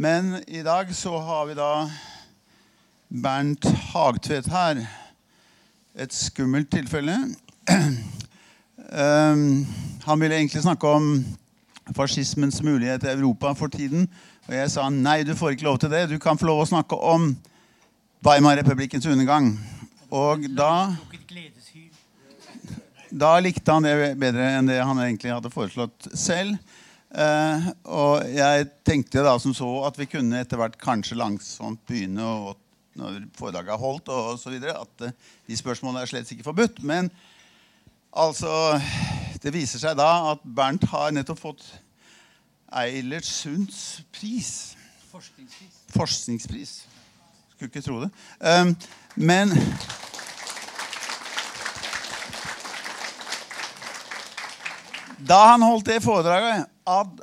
Men i dag så har vi da Bernt Hagtvedt her. Et skummelt tilfelle. Um, han ville egentlig snakke om fascismens mulighet i Europa for tiden. Og jeg sa nei, du får ikke lov til det. Du kan få lov å snakke om Weimar-republikkens undergang. Og da Da likte han det bedre enn det han egentlig hadde foreslått selv. Eh, og jeg tenkte da som så at vi kunne etter hvert kanskje langsomt begynne å, når foredraget er holdt, og, så videre, at eh, de spørsmålene er slett ikke forbudt. Men altså Det viser seg da at Bernt har nettopp fått Eilert Sunds pris. Forskningspris. Forskningspris. Skulle ikke tro det. Um, men Da han holdt det foredraget ad,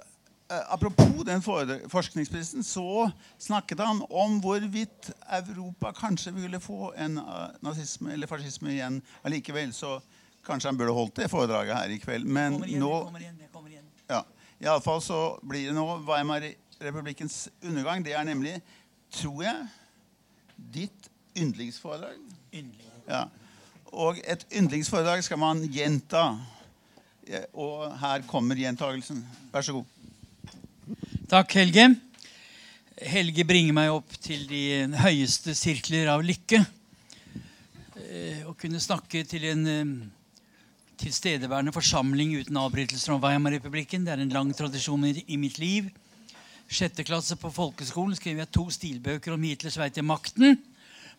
eh, Apropos den forskningsprisen, så snakket han om hvorvidt Europa kanskje ville få en eh, nazisme eller fascisme igjen allikevel. Så kanskje han burde holdt det foredraget her i kveld. Men Kommer igjen, nå jeg kommer igjen, jeg kommer igjen. ja, Iallfall så blir det nå Weimar-republikkens undergang. Det er nemlig, tror jeg, ditt yndlingsforedrag. Yndling. Ja. Og et yndlingsforedrag skal man gjenta. Ja, Og her kommer gjentagelsen. Vær så god. Takk, Helge. Helge bringer meg opp til de høyeste sirkler av lykke. Eh, Å kunne snakke til en eh, tilstedeværende forsamling uten avbrytelser om Weimar-republikken. Det er en lang tradisjon i, mitt liv. Sjette klasse på folkeskolen skrev jeg to stilbøker om Hitlers vei til makten.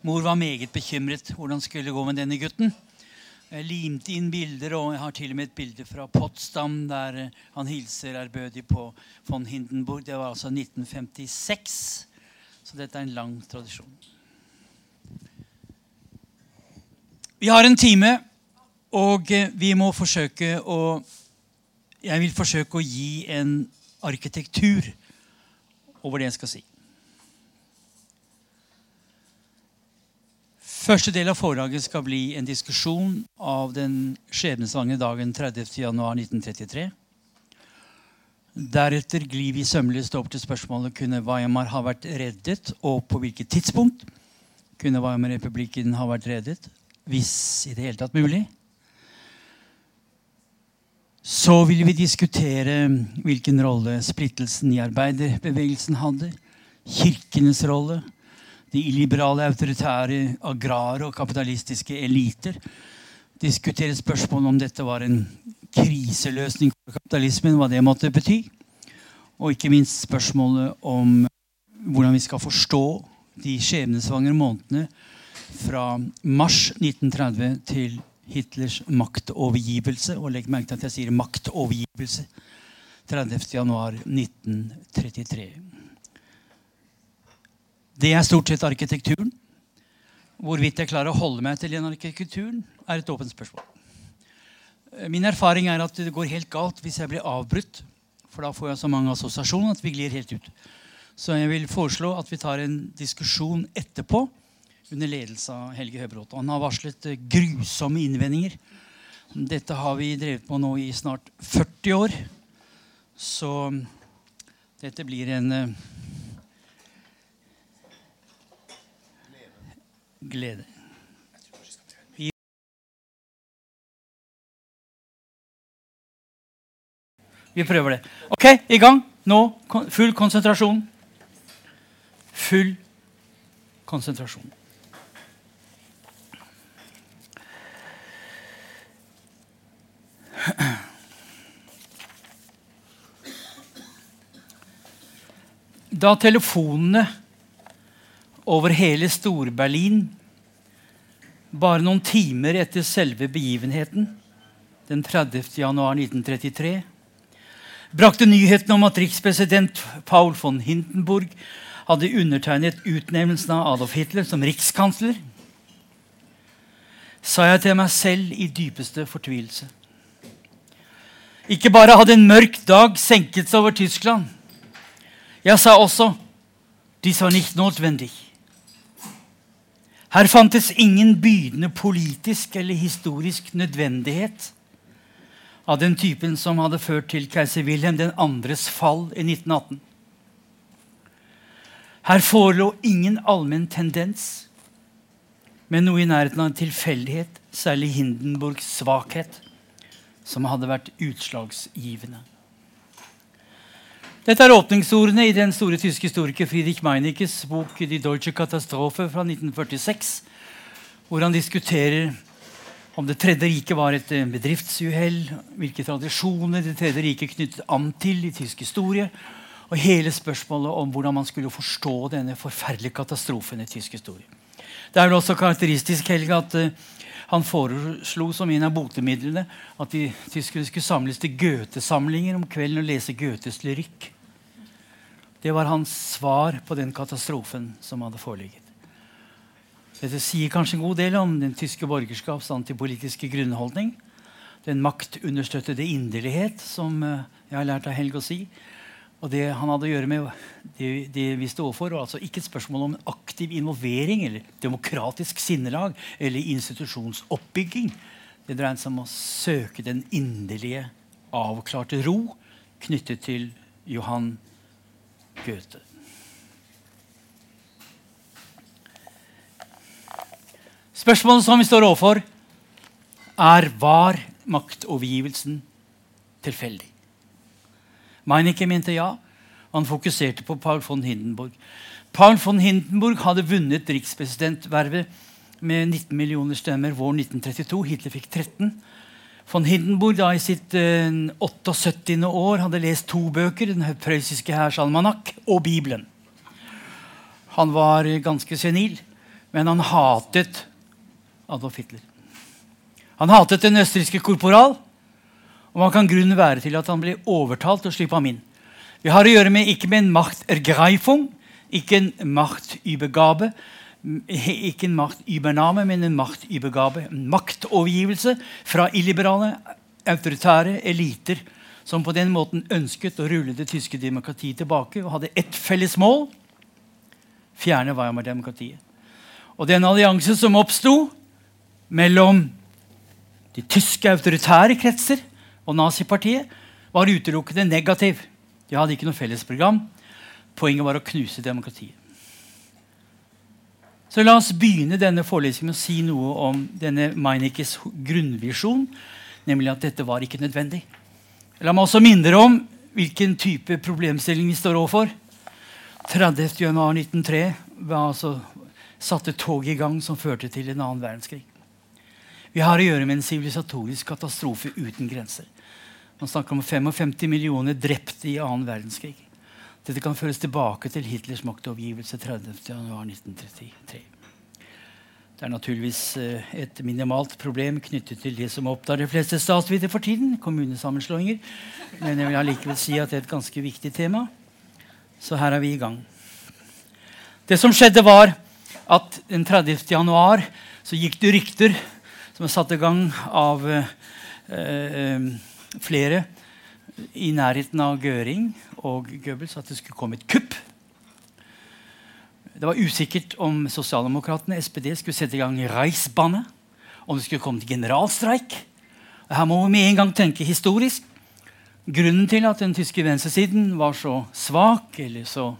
Mor var meget bekymret hvordan det skulle gå med denne gutten. Jeg limte inn bilder, og jeg har til og med et bilde fra Potsdam der eh, han hilser ærbødig på von Hindenburg. Det var altså 1956. Så dette er en lang tradisjon. Vi har en time, og eh, vi må forsøke å Jeg vil forsøke å gi en arkitektur over det jeg skal si. Første del av foredraget skal bli en diskusjon av den skjebnesvangre dagen 30.1.1933. Deretter glir vi sømløst opp til spørsmålet kunne Weimar ha vært reddet, og på hvilket tidspunkt kunne Weimar-republikken ha vært reddet, hvis i det hele tatt mulig. Så vil vi diskutere hvilken rolle splittelsen i arbeiderbevegelsen hadde, kirkenes rolle, de illiberale, autoritære, agrare og kapitalistiske eliter. Diskutere spørsmålet om dette var en kriseløsning for kapitalismen, hva det måtte bety. Og ikke minst spørsmålet om hvordan vi skal forstå de skjebnesvangre månedene fra mars 1930 til Hitlers maktovergivelse. Og legg merke til at jeg sier maktovergivelse. 30. januar 1933. Det er stort sett arkitekturen. Hvorvidt jeg klarer å holde meg til den arkitekturen, er et åpent spørsmål. Min erfaring er at det går helt galt hvis jeg blir avbrutt. For da får jeg så mange assosiasjoner at vi glir helt ut. Så jeg vil foreslå at vi tar en diskusjon etterpå under ledelse av Helge Høybråten. Han har varslet eh, grusomme innvendinger. Dette har vi drevet på nå i snart 40 år. Så dette blir en glede. Vi- prøver det. Ok, i gang. Nå full konsentrasjon. Full konsentrasjon. Da telefonene over hele Stor-Berlin bare noen timer etter selve begivenheten, den 30. januar 1933, brakte nyheten om at rikspresident Paul von Hindenburg hadde undertegnet utnevnelsen av Adolf Hitler som rikskansler, sa jeg til meg selv i dypeste fortvilelse. Ikke bare hadde en mørk dag senket seg over Tyskland. Jeg sa også dies var nicht notwendig. Her fantes ingen bydende politisk eller historisk nødvendighet av den typen som hadde ført til keiser Wilhelm 2.s fall i 1918. Her forelå ingen allmenn tendens, men noe i nærheten av en tilfeldighet, særlig Hindenburgs svakhet, som hadde vært utslagsgivende. Dette er åpningsordene i den store tyske historiker Friedrich Meinekes bok 'Die Deutsche Katastrophe' fra 1946, hvor han diskuterer om Det tredje riket var et bedriftsuhell, hvilke tradisjoner Det tredje riket knyttet an til i tysk historie, og hele spørsmålet om hvordan man skulle forstå denne forferdelige katastrofen i tysk historie. Det er vel også karakteristisk Helge, at uh, han foreslo som en av botemidlene at de tyskerne skulle samles til Goethe-samlinger om kvelden og lese Goethes lyrikk. Det var hans svar på den katastrofen som hadde foreligget. Dette sier kanskje en god del om den tyske borgerskaps antipolitiske grunnholdning. Den maktunderstøttede inderlighet, som eh, jeg har lært av Helge å si. Og det han hadde å gjøre med det, det vi sto overfor, var altså ikke et spørsmål om aktiv involvering eller demokratisk sinnelag eller institusjonsoppbygging. Det dreide seg om å søke den inderlige, avklarte ro knyttet til Johan Goethe. Spørsmålet som vi står overfor, er var maktovergivelsen tilfeldig. Meinecke mente ja. Han fokuserte på Paul von Hindenburg. Paul von Hindenburg hadde vunnet rikspresidentvervet med 19 millioner stemmer våren 1932. Hitler fikk 13. Von Hindenburg da i sitt eh, 78. år hadde lest to bøker, Den prøyssiske hærs almanakk og Bibelen. Han var ganske senil, men han hatet Adolf Hitler. Han hatet den østerrikske korporal. Og man kan grunnen være til at han ble overtalt å slippe ham inn? Vi har å gjøre med ikke med en machtergreifung, ikke en machtübergabe, ikke en machtübername, men en machtübergabe. En maktovergivelse fra illiberale, autoritære eliter som på den måten ønsket å rulle det tyske demokratiet tilbake og hadde ett felles mål fjerne Weimar-demokratiet. Og den alliansen som oppsto, mellom de tyske autoritære kretser og nazipartiet var utelukkende negativ. De hadde ikke noe felles program. Poenget var å knuse demokratiet. Så La oss begynne denne forelesningen med å si noe om denne Meinikes grunnvisjon, nemlig at dette var ikke nødvendig. La meg også minne om hvilken type problemstilling vi står overfor. 30.1.1903 var altså satte toget i gang som førte til en annen verdenskrig. Vi har å gjøre med en sivilisatorisk katastrofe uten grenser. Man snakker om 55 millioner drepte i annen verdenskrig. Dette kan føres tilbake til Hitlers maktovergivelse 30.1.1933. Det er naturligvis eh, et minimalt problem knyttet til det som opptar de fleste statsvitere for tiden, kommunesammenslåinger. Men jeg vil allikevel si at det er et ganske viktig tema. Så her er vi i gang. Det som skjedde, var at den 30. januar så gikk det rykter som er satt i gang av eh, eh, flere i nærheten av Gøring og Goebbels at det skulle komme et kupp. Det var usikkert om sosialdemokratene SPD skulle sette i gang Reichsbane. Om det skulle komme til generalstreik. Her må vi med en gang tenke historisk. Grunnen til at den tyske venstresiden var så svak eller så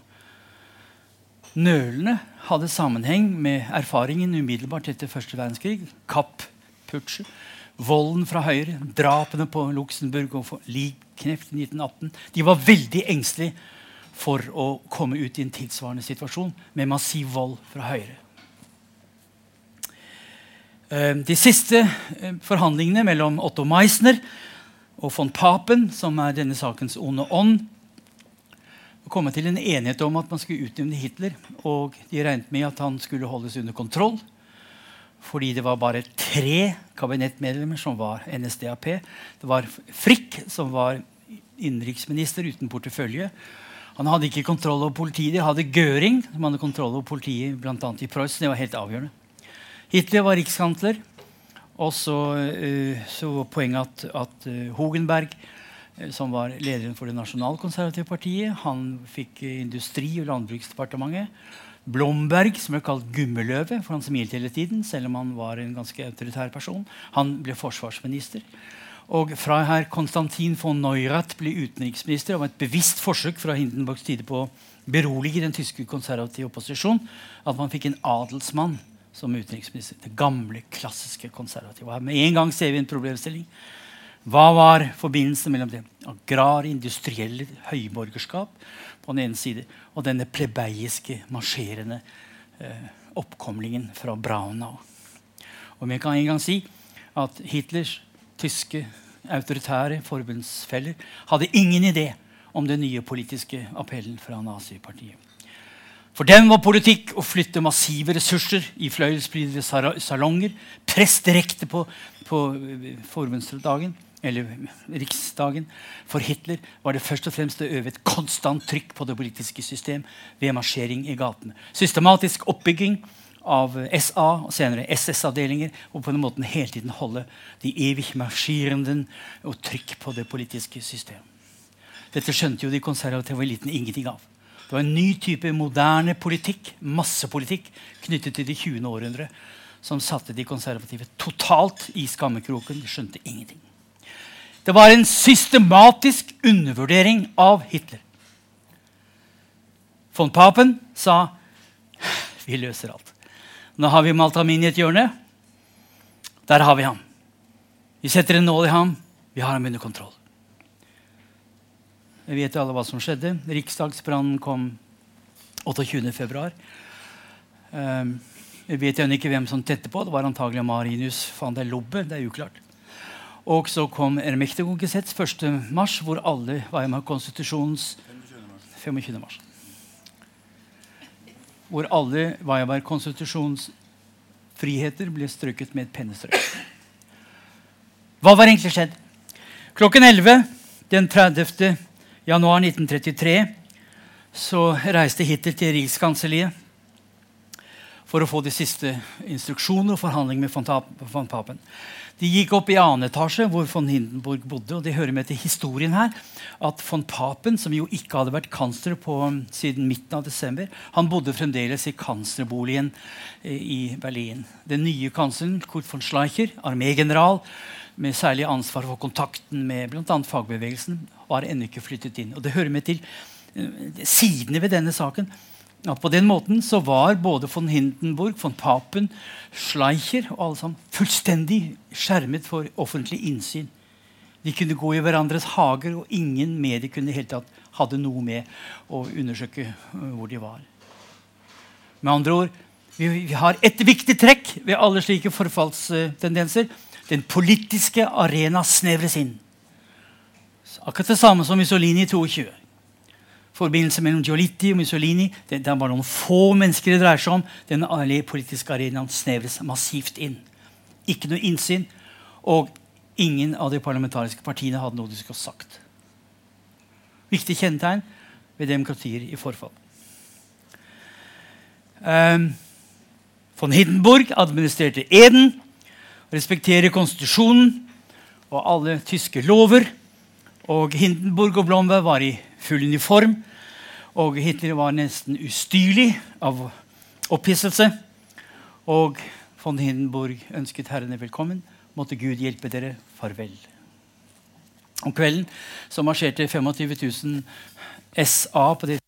nølende, hadde sammenheng med erfaringen umiddelbart etter første verdenskrig. Kapp Putsche, volden fra Høyre, drapene på Luxembourg og likkneft i 1918. De var veldig engstelige for å komme ut i en tilsvarende situasjon med massiv vold fra Høyre. Eh, de siste eh, forhandlingene mellom Otto Meisner og von Papen, som er denne sakens onde ånd, komme til en enighet om at man skulle utnevne Hitler. Og de regnet med at han skulle holdes under kontroll fordi det var bare tre kabinettmedlemmer som var NSDAP. Det var Frick, som var innenriksminister uten portefølje. Han hadde ikke kontroll over politiet. De hadde Gøring, som hadde kontroll over politiet bl.a. i Preussen. Det var helt avgjørende. Hitler var rikskansler. Og så, uh, så var poenget at, at uh, Hogenberg, uh, som var lederen for det nasjonalkonservative partiet, han fikk Industri- og landbruksdepartementet. Blomberg, som ble kalt Gummeløve, for han smilte hele tiden, selv om han var en ganske autoritær person. Han ble forsvarsminister. Og fra herr Konstantin von Neurath ble utenriksminister. Det var et bevisst forsøk fra Hindenburgs side på å berolige den tyske konservative opposisjonen. at man fikk en adelsmann som utenriksminister. Det gamle, klassiske konservative. Her med en gang ser vi en problemstilling. Hva var forbindelsen mellom det agrar-industrielle høyborgerskap på den ene side og denne plebeiske, marsjerende eh, oppkomlingen fra Braunau? Og vi kan en gang si at Hitlers tyske autoritære forbundsfeller hadde ingen idé om den nye politiske appellen fra nazipartiet. For dem var politikk å flytte massive ressurser i fløyelsprydede salonger, press direkte på, på eh, forbundsdagen eller riksdagen. For Hitler var det først og fremst å øve et konstant trykk på det politiske system ved marsjering i gatene. Systematisk oppbygging av SA og senere SS-avdelinger, og på den måten hele tiden holde de evig marsjerende og trykk på det politiske system. Dette skjønte jo de konservative eliten ingenting av. Det var en ny type moderne politikk, massepolitikk, knyttet til det 20. århundre, som satte de konservative totalt i skammekroken. De skjønte ingenting. Det var en systematisk undervurdering av Hitler. Von Papen sa vi løser alt. Nå har vi malt ham inn i et hjørne. Der har vi ham. Vi setter en nål i ham. Vi har ham under kontroll. Vi vet alle hva som skjedde. Riksdagsbrannen kom 28.2. Um, vi vet ennå ikke hvem som tette på. Det var antagelig Marinus van der Lobbe. Det er uklart. Og så kom Ermektigo-Gesetz 1.3, hvor alle Weimar-konstitusjonens 25. mars. Hvor alle Weimar-konstitusjonens friheter ble strøket med et pennestrøk. Hva var egentlig skjedd? Klokken 11 den 30 januar 1933 så reiste Hitler til Rikskanselliet for å få de siste instruksjoner og forhandlinger med von Papen. De gikk opp i annen etasje, hvor von Hindenburg bodde. og det hører med til historien her, at von Papen, som jo ikke hadde vært kansler på um, siden midten av desember, han bodde fremdeles i kanslerboligen eh, i Berlin. Den nye kansleren, Kurt von Schleicher, armégeneral, med særlig ansvar for kontakten med bl.a. fagbevegelsen, var ennå ikke flyttet inn. Og Det hører med til uh, sidene ved denne saken. At På den måten så var både von Hindenburg, von Papen, Schleicher og alle sammen fullstendig skjermet for offentlig innsyn. De kunne gå i hverandres hager, og ingen medier kunne helt tatt hadde noe med å undersøke uh, hvor de var. Med andre ord, vi, vi har et viktig trekk ved alle slike forfallstendenser. Den politiske arena snevres inn. Akkurat det samme som Mussolini i 22. Forbindelse mellom Giolitti og Mussolini det, det er bare noen få mennesker det dreier seg om. Den politiske arenaen snevres massivt inn. Ikke noe innsyn. Og ingen av de parlamentariske partiene hadde noe de skulle sagt. Viktig kjennetegn ved demokratier i forfall. Um, von Hindenburg administrerte eden respekterer konstitusjonen og alle tyske lover. Og Hindenburg og Blomberg var i full uniform. Og Hitler var nesten ustyrlig av opphisselse. Og von Hindenburg ønsket herrene velkommen. Måtte Gud hjelpe dere. Farvel. Om kvelden så marsjerte 25 000 SA på det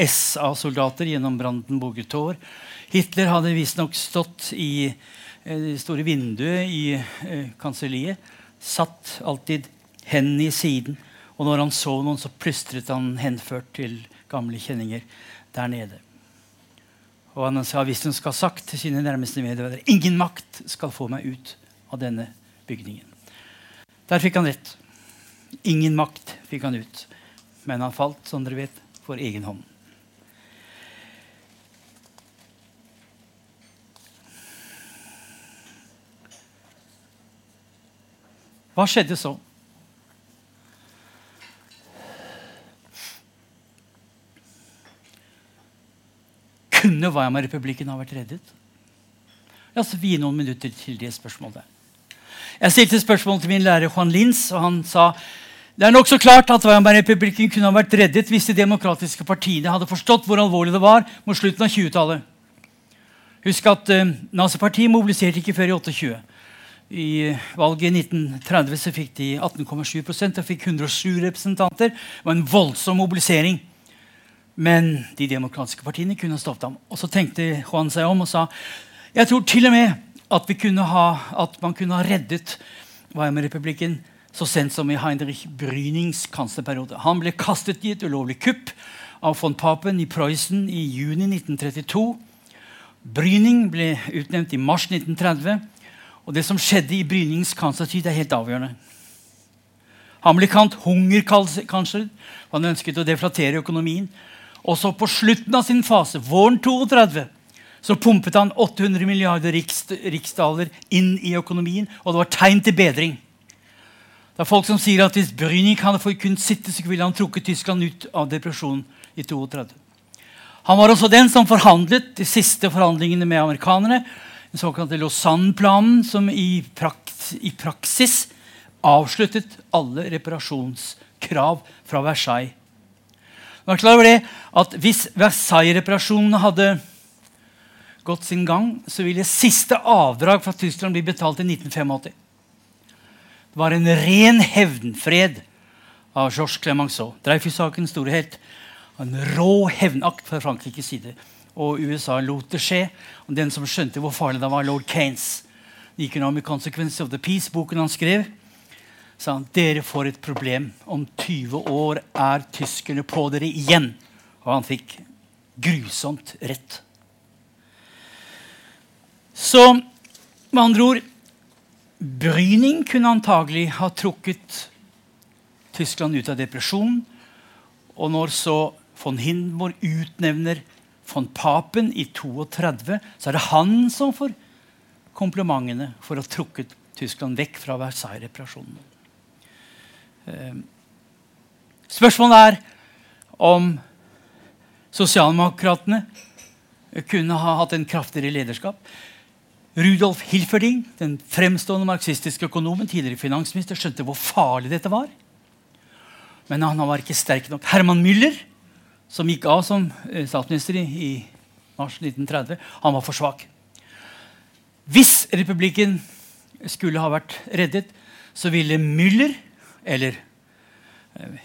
SA-soldater gjennom Brandenburger Tor. Hitler hadde visstnok stått i Eh, det store vinduet i eh, kanselliet, satt alltid hendene i siden. Og når han så noen, så plystret han henført til gamle kjenninger der nede. Og han sa hvis hun skal ha sagt til sine nærmeste medarbeidere ingen makt skal få meg ut av denne bygningen. Der fikk han rett. Ingen makt fikk han ut. Men han falt, som dere vet, for egen hånd. Hva skjedde så? Kunne Weimar-republikken ha vært reddet? La oss vie noen minutter til det spørsmålet. Jeg stilte spørsmål til min lærer Juan Lins, og han sa det er nokså klart at Weimar-republikken kunne ha vært reddet hvis de demokratiske partiene hadde forstått hvor alvorlig det var mot slutten av 20-tallet. Husk at uh, Nazipartiet mobiliserte ikke før i 28. I valget i 1930 så fikk de 18,7% og fikk 107 representanter. Det var en voldsom mobilisering. Men de demokratiske partiene kunne ha stoppet ham. Og så tenkte Juan seg om og sa jeg tror til og med at, ha, at man kunne ha reddet Weimar-republikken så sent som i Heinrich Brynings kanslerperiode. Han ble kastet i et ulovlig kupp av von Papen i Preussen i juni 1932. Bryning ble utnevnt i mars 1930. Og det som skjedde i Brynings kanslertid, er helt avgjørende. Han ble kalt hungerkansler. Han ønsket å deflatere økonomien. Og så på slutten av sin fase, våren 32, så pumpet han 800 milliarder riksdaler inn i økonomien, og det var tegn til bedring. Det er folk som sier at Hvis Bryning hadde kunnet sitte, så ville han trukket Tyskland ut av depresjonen i 32. Han var også den som forhandlet de siste forhandlingene med amerikanerne. Den såkalte Lausanne-planen, som i, prakt, i, praksis avsluttet alle reparasjonskrav fra Versailles. Er klar over det at Hvis Versailles-reparasjonene hadde gått sin gang, så ville siste avdrag fra Tyskland bli betalt i 1985. Det var en ren hevnfred av Georges Clemenceau. Dreyfus-sakens store helt. En rå hevnakt fra Frankrikes side. Og USA lot det skje. Og den som skjønte hvor farlig det var, lord Kanes. The Economic Consequences of the Peace, boken han skrev, sa han dere får et problem. Om 20 år er tyskerne på dere igjen. Og han fikk grusomt rett. Så med andre ord Bryning kunne antagelig ha trukket Tyskland ut av depresjonen. Og når så von Hindenburg utnevner von Papen i 32, så er det han som får komplimentene for å ha trukket Tyskland vekk fra Versailles-reparasjonen. Eh, spørsmålet er om sosialdemokratene kunne ha hatt en kraftigere lederskap. Rudolf Hilferding, den fremstående marxistiske økonomen, tidligere finansminister, skjønte hvor farlig dette var. Men han var ikke sterk nok. Herman Müller, som gikk av som eh, statsminister i mars 1930, han var for svak. Hvis republikken skulle ha vært reddet, så ville Müller, eller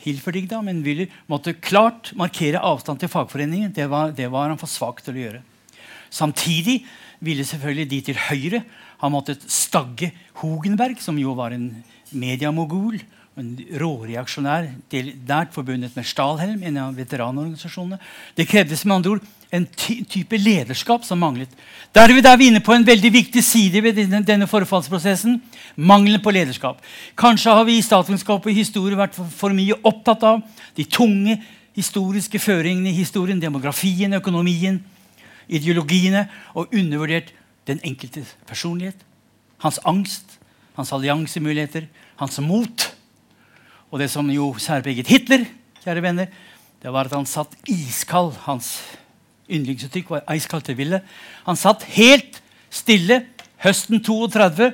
Hilferdig, da, men Müller, måtte klart markere avstand til fagforeningen. Det var, det var han for svak til å gjøre. Samtidig ville selvfølgelig de til høyre ha måttet stagge Hogenberg, som jo var en mediamogul. En råreaksjonær nært forbundet med Stalhelm, en av veteranorganisasjonene. Det krevdes med andre ord en type lederskap som manglet. Derved er vi inne på en veldig viktig side ved denne forfallsprosessen. Mangelen på lederskap. Kanskje har vi i statsvitenskap og historie vært for mye opptatt av de tunge historiske føringene i historien, demografien, økonomien, ideologiene og undervurdert den enkeltes personlighet, hans angst, hans alliansemuligheter, hans mot. Og det som jo særpreget Hitler, kjære venner, det var at han satt iskald. Hans yndlingsuttrykk var 'iskald til ville'. Han satt helt stille høsten 32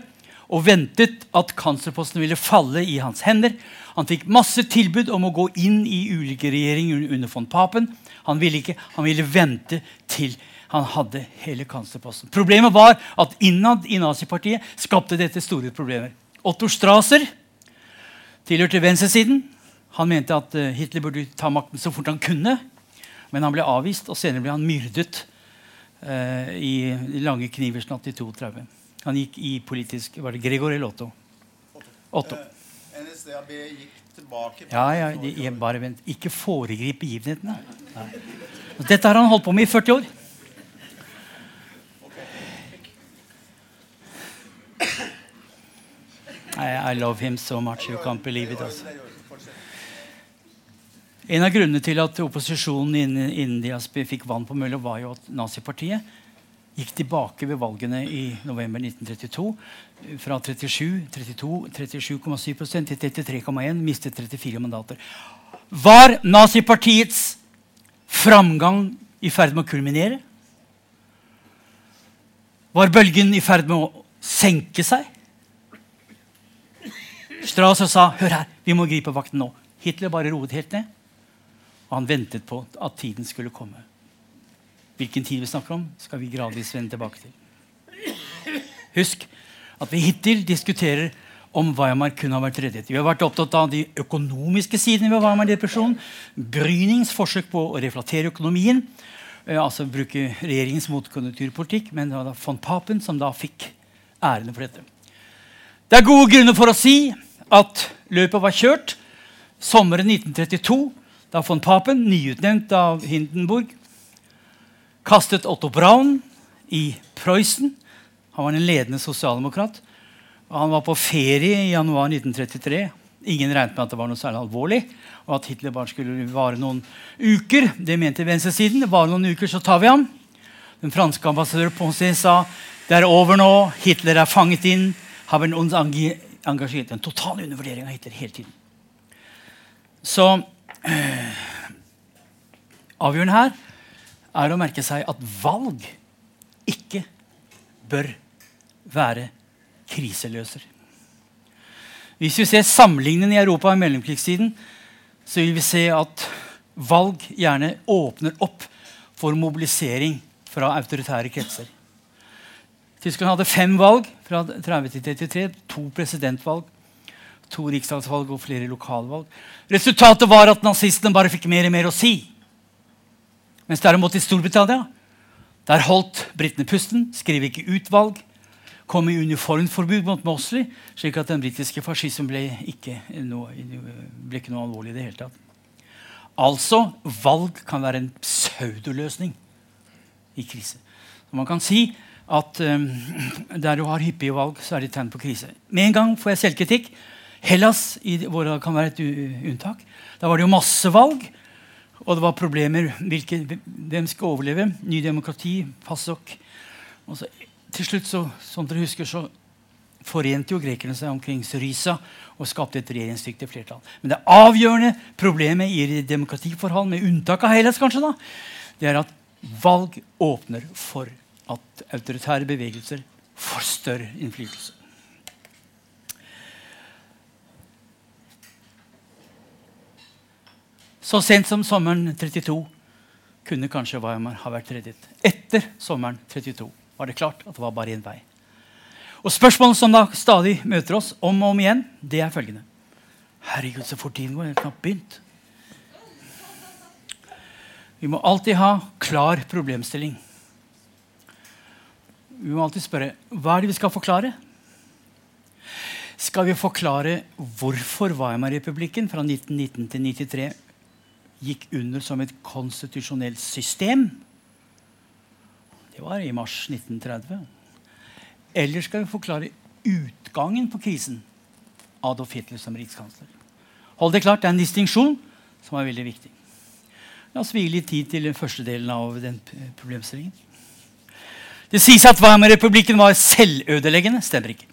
og ventet at kanslerposten ville falle i hans hender. Han fikk masse tilbud om å gå inn i ulike regjeringer under von Papen. Han ville ikke, han ville vente til han hadde hele kanslerposten. Problemet var at innad i nazipartiet skapte dette store problemer. Otto Strasser tilhørte venstresiden. Han mente at eh, Hitler burde ta makten så fort han kunne. Men han ble avvist, og senere ble han myrdet eh, i lange knivers natt i 32. Han gikk i politisk Var det Gregor eller Otto? Otto. Eh, NSDAB gikk tilbake Ja, ja, de, bare vent. Ikke foregrip begivenhetene. Dette har han holdt på med i 40 år. I, I, love him so much. You can't believe it. Altså. En av grunnene til at opposisjonen innen, India fikk vann på mølla, var jo at nazipartiet gikk tilbake ved valgene i november 1932. Fra 37, 32, 37,7 til 33,1. Mistet 34 mandater. Var nazipartiets framgang i ferd med å kulminere? Var bølgen i ferd med å senke seg? Strauss sa hør her, vi må gripe vakten nå. Hitler bare roet helt ned. Og han ventet på at tiden skulle komme. Hvilken tid vi snakker om, skal vi gradvis vende tilbake til. Husk at vi hittil diskuterer om Weimar kunne ha vært reddet. Vi har vært opptatt av de økonomiske sidene ved Weimar-depresjonen. Brynings forsøk på å reflatere økonomien. Eh, altså bruke regjeringens motkonjunkturpolitikk. Men det var da von Papen som da fikk æren for dette. Det er gode grunner for å si at løpet var kjørt sommeren 1932, da von Papen, nyutnevnt av Hindenburg, kastet Otto Braun i Prøysen. Han var en ledende sosialdemokrat. Han var på ferie i januar 1933. Ingen regnet med at det var noe særlig alvorlig, og at Hitler bare skulle vare noen uker. Det mente venstresiden. Bare noen uker, så tar vi ham. Den franske ambassadør Poncet sa det er over nå. Hitler er fanget inn. Har vel engasjert en total undervurdering av Hitler hele tiden. Så avgjørende her er å merke seg at valg ikke bør være kriseløser. Hvis vi ser sammenligningen i Europa i mellomkrigstiden, så vil vi se at valg gjerne åpner opp for mobilisering fra autoritære kretser. Tyskland hadde fem valg fra 30 til 33. To presidentvalg, to riksdagsvalg og flere lokalvalg. Resultatet var at nazistene bare fikk mer og mer å si. Mens derimot i Storbritannia der holdt britene pusten, skrev ikke ut valg, kom i uniformforbud mot Mosley, slik at den britiske fascismen ble ikke noe, ble ikke noe alvorlig i det hele tatt. Altså, valg kan være en pseudoløsning i krise. Så man kan si at um, der du har hyppige valg, så er det tegn på krise. Med en gang får jeg selvkritikk. Hellas i, det kan være et unntak. Da var det jo masse valg. Og det var problemer. Hvilke, hvem skal overleve? Ny demokrati, PASOK. Så, til slutt, så, som dere husker, så forente jo grekerne seg omkring Syriza og skapte et regjeringsdyktig flertall. Men det avgjørende problemet i demokratiforhold, med unntak av Hellas, kanskje, da, det er at valg åpner for at autoritære bevegelser får større innflytelse. Så sent som sommeren 32 kunne kanskje Weimar ha vært reddet. Etter sommeren 32 var det klart at det var bare én vei. Og Spørsmålet som da stadig møter oss om og om igjen, det er følgende. Herregud, så fort tiden går. Jeg har knapt begynt. Vi må alltid ha klar problemstilling. Vi må alltid spørre hva er det vi skal forklare. Skal vi forklare hvorfor Weimar-republikken fra 1919 til 1993 gikk under som et konstitusjonelt system. Det var i mars 1930. Eller skal vi forklare utgangen på krisen? Adolf Hitler som rikskansler. Hold det klart, Det er en distinksjon som er veldig viktig. La oss hvile litt tid til den første delen av den problemstillingen. Det sies at Weimar-republikken var selvødeleggende. Stemmer ikke.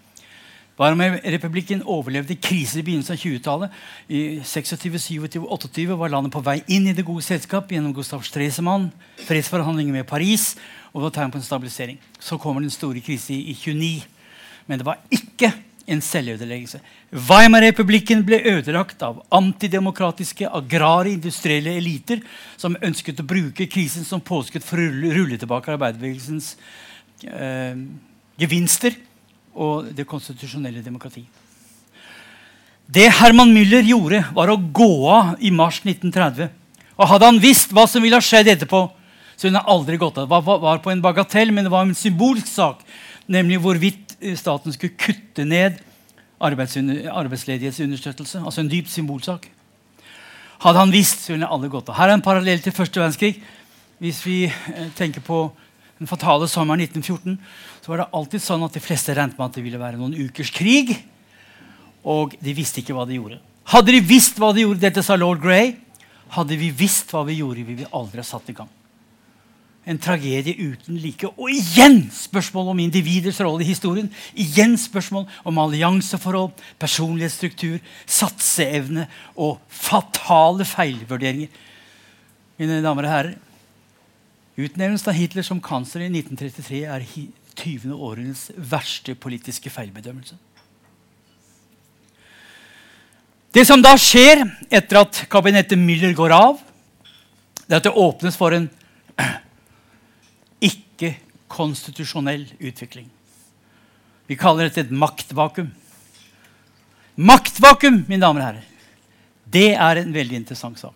Weimar-republikken overlevde kriser i begynnelsen av 20-tallet. I 26, 27, 28 var landet på vei inn i det gode selskap gjennom Gustav Stresemann, fredsforhandlinger med Paris og det var tegn på en stabilisering. Så kommer den store krisen i 29. Men det var ikke en selvødeleggelse. Weimar-republikken ble ødelagt av antidemokratiske, agrare, industrielle eliter som ønsket å bruke krisen som påskudd for å rulle tilbake arbeiderbevegelsens eh, gevinster og det konstitusjonelle demokrati. Det Herman Müller gjorde, var å gå av i mars 1930. Og Hadde han visst hva som ville ha skjedd etterpå, så ville han aldri gått av. Det var, var på en bagatell, men det var en symbolsk sak. Nemlig hvorvidt eh, staten skulle kutte ned arbeidsledighetsunderstøttelse. Altså en dyp symbolsak. Hadde han visst, så ville han aldri gått av. Her er en parallell til første verdenskrig. Hvis vi eh, tenker på den fatale sommeren 1914 så var det alltid sånn at de fleste regnet med at det ville være noen ukers krig. Og de visste ikke hva de gjorde. Hadde de visst hva de gjorde, dette sa lord Grey, hadde vi visst hva vi gjorde, vi ville aldri ha satt i gang. En tragedie uten like. Og igjen spørsmål om individers rolle i historien. Igjen spørsmål om allianseforhold, personlighetsstruktur, satseevne og fatale feilvurderinger. Mine damer og herrer, Utnevnelsen av Hitler som kansler i 1933 er 20. århundrets verste politiske feilbedømmelse. Det som da skjer etter at kabinettet Müller går av, det er at det åpnes for en ikke-konstitusjonell utvikling. Vi kaller dette et maktvakuum. Maktvakuum, mine damer og herrer. Det er en veldig interessant sak.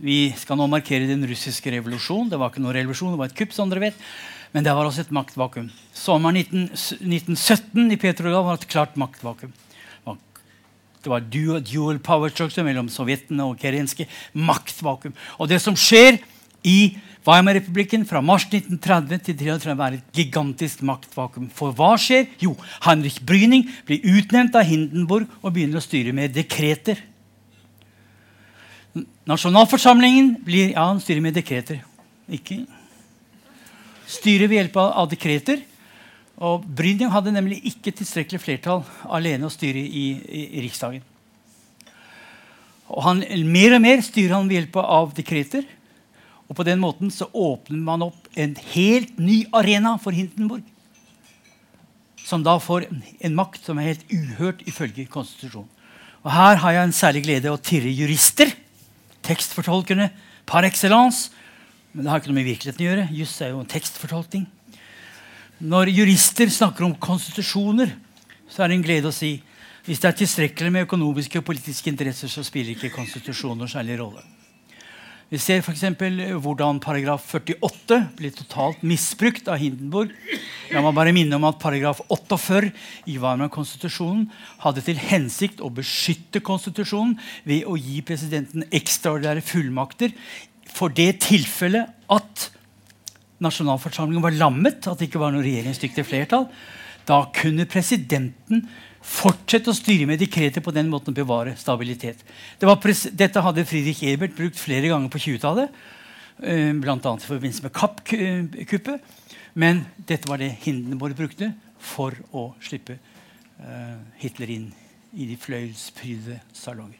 Vi skal nå markere den russiske revolusjonen. Det var ikke noen revolusjon, det var et kupp. som dere vet. Men det var også et maktvakuum. Sommeren 19, 1917 i Petrograd var et klart maktvakuum. Det var dual, power structure mellom sovjetene og kerenske. Maktvakuum. Og det som skjer i Weimar-republikken fra mars 1930 til 1933 er et gigantisk maktvakuum. For hva skjer? Jo, Heinrich Bryning blir utnevnt av Hindenburg og begynner å styre med dekreter. Nasjonalforsamlingen blir ja, han styrer med dekreter. Ikke styrer ved hjelp av dekreter. Og Bryning hadde nemlig ikke tilstrekkelig flertall alene å styre i, i, i Riksdagen. Og han, Mer og mer styrer han ved hjelp av dekreter. Og på den måten så åpner man opp en helt ny arena for Hindenburg. Som da får en makt som er helt uhørt ifølge konstitusjonen. Og Her har jeg en særlig glede å tirre jurister tekstfortolkerne par excellence. Men det har ikke noe med virkeligheten å gjøre. Juss er jo en tekstfortolkning. Når jurister snakker om konstitusjoner, så er det en glede å si hvis det er tilstrekkelig med økonomiske og politiske interesser, så spiller ikke konstitusjoner særlig rolle. Vi ser f.eks. hvordan paragraf 48 blir totalt misbrukt av Hindenburg. La meg bare minne om at paragraf 48 i Weimar-konstitusjonen hadde til hensikt å beskytte konstitusjonen ved å gi presidenten ekstraordinære fullmakter for det tilfellet at nasjonalforsamlingen var lammet, at det ikke var noe regjeringsdyktig flertall. Da kunne presidenten Fortsette å styre med dekreter på den måten å bevare stabilitet. Det dette hadde Friedrich Ebert brukt flere ganger på 20-tallet. Eh, Bl.a. i forbindelse med Kapp-kuppet. Men dette var det Hindenborg brukte for å slippe uh, Hitler inn i de fløyelsprydede salonger.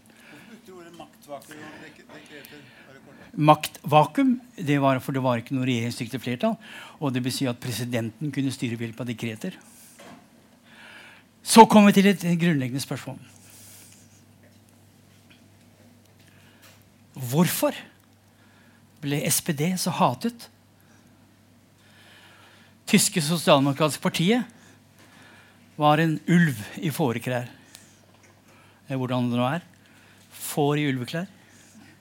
Maktvakuum det var for det var ikke noe regjeringsdyktig flertall. Og det vil si at presidenten kunne styre ved hjelp av dekreter. Så kommer vi til et grunnleggende spørsmål. Hvorfor ble SPD så hatet? Tyske sosialdemokratiske partiet var en ulv i fåreklær. Hvordan det nå er. Får i ulveklær.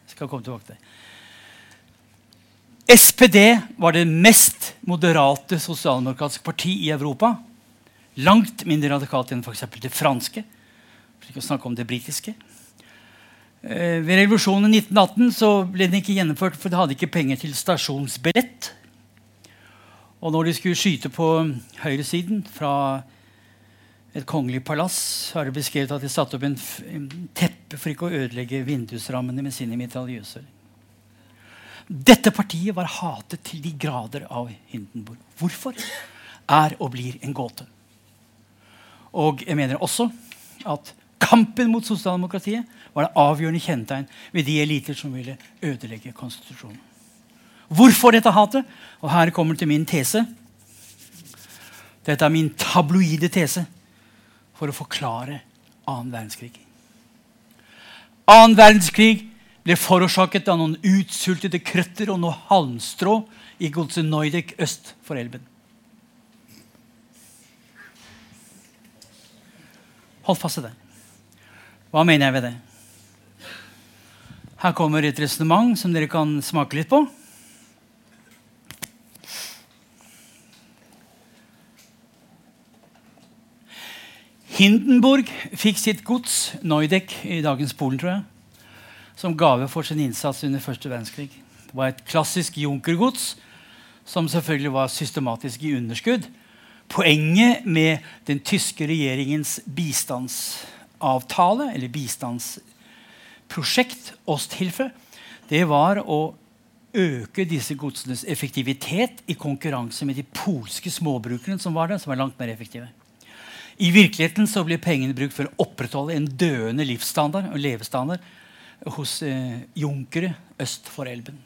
Skal komme tilbake til det. SPD var det mest moderate sosialdemokratiske parti i Europa. Langt mindre radikalt enn f.eks. det franske. For ikke å snakke om det britiske. Eh, ved revolusjonen i 1918 så ble den ikke gjennomført, for det hadde ikke penger til stasjonsbillett. Og når de skulle skyte på høyresiden fra et kongelig palass, har det beskrevet at de satte opp en, en teppe for ikke å ødelegge vindusrammene med sine mitraljøser. Dette partiet var hatet til de grader av Hindenburg. Hvorfor? Er og blir en gåte. Og jeg mener også at kampen mot sosialdemokratiet var det avgjørende kjennetegn ved de eliter som ville ødelegge konstitusjonen. Hvorfor dette hatet? Og her kommer det til min tese. Dette er min tabloide tese for å forklare annen verdenskrig. Annen verdenskrig ble forårsaket av noen utsultede krøtter og noe halmstrå i godset Neudek øst for elven. Hold fast i det. Hva mener jeg ved det? Her kommer et resonnement som dere kan smake litt på. Hindenburg fikk sitt gods, Neudek, i dagens Polen, tror jeg, som gave for sin innsats under første verdenskrig. Det var et klassisk junkergods som selvfølgelig var systematisk i underskudd. Poenget med den tyske regjeringens bistandsavtale, eller bistandsprosjekt, Osthilfe, det var å øke disse godsenes effektivitet i konkurranse med de polske småbrukerne som var der, som var langt mer effektive. I virkeligheten så ble pengene brukt for å opprettholde en døende livsstandard og levestandard hos eh, junkere øst for elven.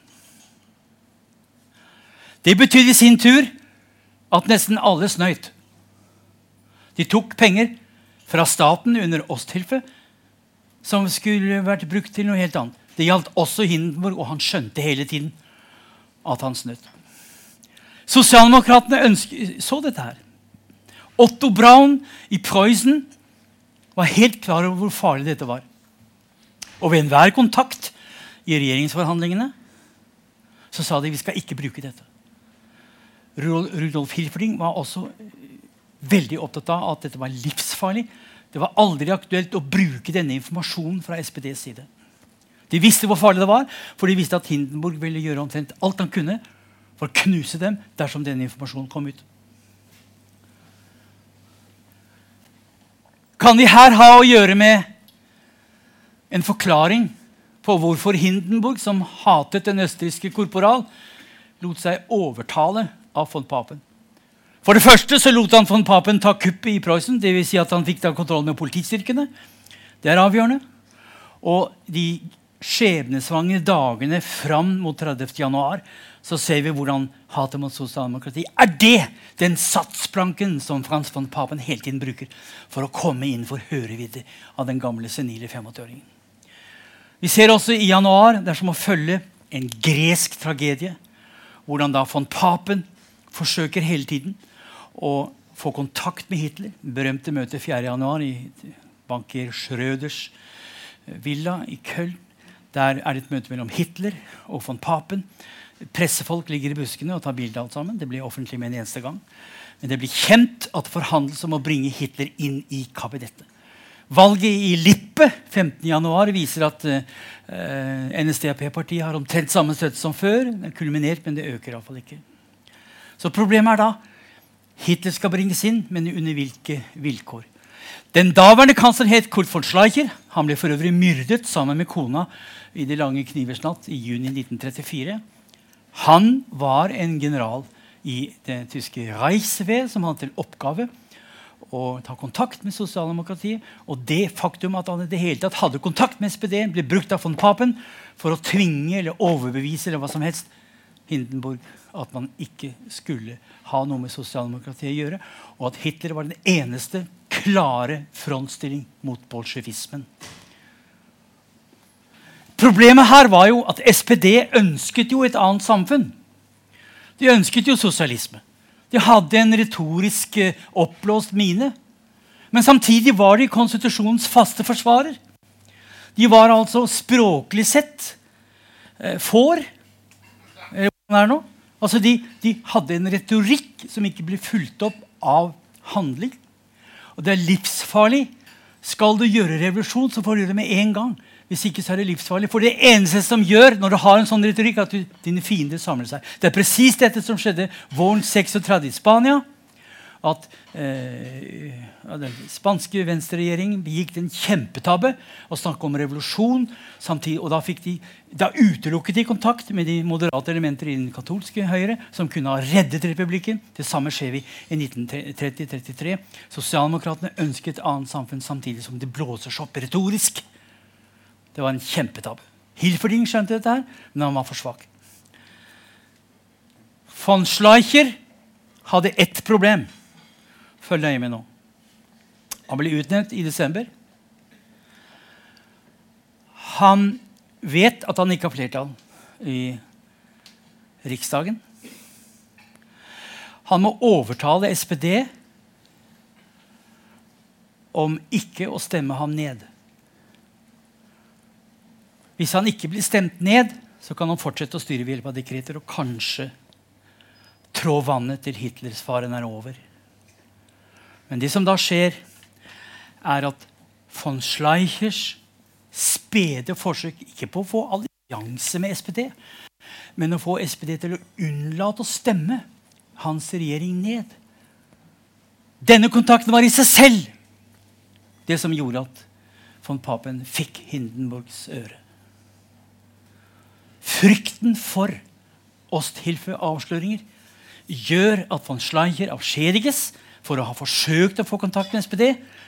Det betydde i sin tur at nesten alle snøyt. De tok penger fra staten under Osthilfe som skulle vært brukt til noe helt annet. Det gjaldt også Hindenburg, og han skjønte hele tiden at han snøt. Sosialdemokratene så dette her. Otto Braun i Preussen var helt klar over hvor farlig dette var. Og ved enhver kontakt i regjeringsforhandlingene så sa de vi skal ikke bruke dette. Rudolf Hilfling var også veldig opptatt av at dette var livsfarlig. Det var aldri aktuelt å bruke denne informasjonen fra SPDs side. De visste hvor farlig det var, for de visste at Hindenburg ville gjøre omtrent alt han kunne for å knuse dem dersom denne informasjonen kom ut. Kan vi her ha å gjøre med en forklaring på hvorfor Hindenburg, som hatet den østerrikske korporal, lot seg overtale av von Papen? For det første så lot han von Papen ta kuppet i Preussen. Dvs. Si at han fikk ta kontroll med politistyrkene. Det er avgjørende. Og de skjebnesvangre dagene fram mot 30. januar så ser vi hvordan hatet mot sosialdemokrati er det den satsplanken som Frans von Papen hele tiden bruker for å komme inn for hørevidde av den gamle senile 85-åringen. Vi ser også i januar det er som å følge en gresk tragedie. Hvordan da von Papen forsøker hele tiden å få kontakt med Hitler. Berømte møte 4.1 i banker Schrøders villa i Köln. Der er det et møte mellom Hitler og von Papen. Pressefolk ligger i buskene og tar bilde alt sammen. Det blir offentlig med en eneste gang. Men det blir kjent at det forhandles om å bringe Hitler inn i kabinettet. Valget i Lippe 15.1 viser at uh, eh, NSDAP-partiet har omtrent samme støtte som før. Er kulminert, men det øker iallfall ikke. Så problemet er da Hitler skal bringes inn, men under hvilke vilkår? Den daværende kansler het Kurt von Schleicher. Han ble for øvrig myrdet sammen med kona i Det lange knivers natt i juni 1934. Han var en general i det tyske Reichswehr som hadde til oppgave å ta kontakt med sosialdemokratiet. Og det faktum at han i det hele tatt hadde kontakt med SPD, ble brukt av von Papen for å tvinge eller overbevise eller hva som helst Hindenburg at man ikke skulle ha noe med sosialdemokratiet å gjøre, og at Hitler var den eneste klare frontstilling mot bolsjevismen. Problemet her var jo at SPD ønsket jo et annet samfunn. De ønsket jo sosialisme. De hadde en retorisk eh, oppblåst mine. Men samtidig var de konstitusjonens faste forsvarer. De var altså språklig sett eh, får. Eh, altså de, de, hadde en retorikk som ikke ble fulgt opp av handling. Og det er livsfarlig. Skal du gjøre revolusjon, så får du gjøre det med en gang. Hvis ikke så er det livsfarlig. For det eneste som gjør når du har en sånn retorikk, at du, dine fiender samler seg. Det er presis dette som skjedde våren 36 i Spania. At eh, den spanske venstreregjeringen begikk en kjempetabbe og snakket om revolusjon. Samtidig, og da, de, da, utelukket de kontakt med de moderate elementer i den katolske høyre som kunne ha reddet republikken. Det samme skjer vi i 1930-33. Sosialdemokratene ønsket et annet samfunn samtidig som det blåser seg opp retorisk. Det var en kjempetabbe. Hilferding skjønte dette, her, men han var for svak. Von Schleicher hadde ett problem. Følg nøye med nå. Han ble utnevnt i desember. Han vet at han ikke har flertall i Riksdagen. Han må overtale SPD om ikke å stemme ham ned. Hvis han ikke blir stemt ned, så kan han fortsette å styre ved hjelp av dekreter og kanskje trå vannet til Hitlers faren er over. Men det som da skjer, er at von Schleichers spede forsøk ikke på å få allianse med SPD, men å få SPD til å unnlate å stemme hans regjering ned. Denne kontakten var i seg selv det som gjorde at von Papen fikk Hindenburgs øre. Frykten for Osthilfe-avsløringer gjør at von Schleicher avskjediges for å ha forsøkt å få kontakt med SPD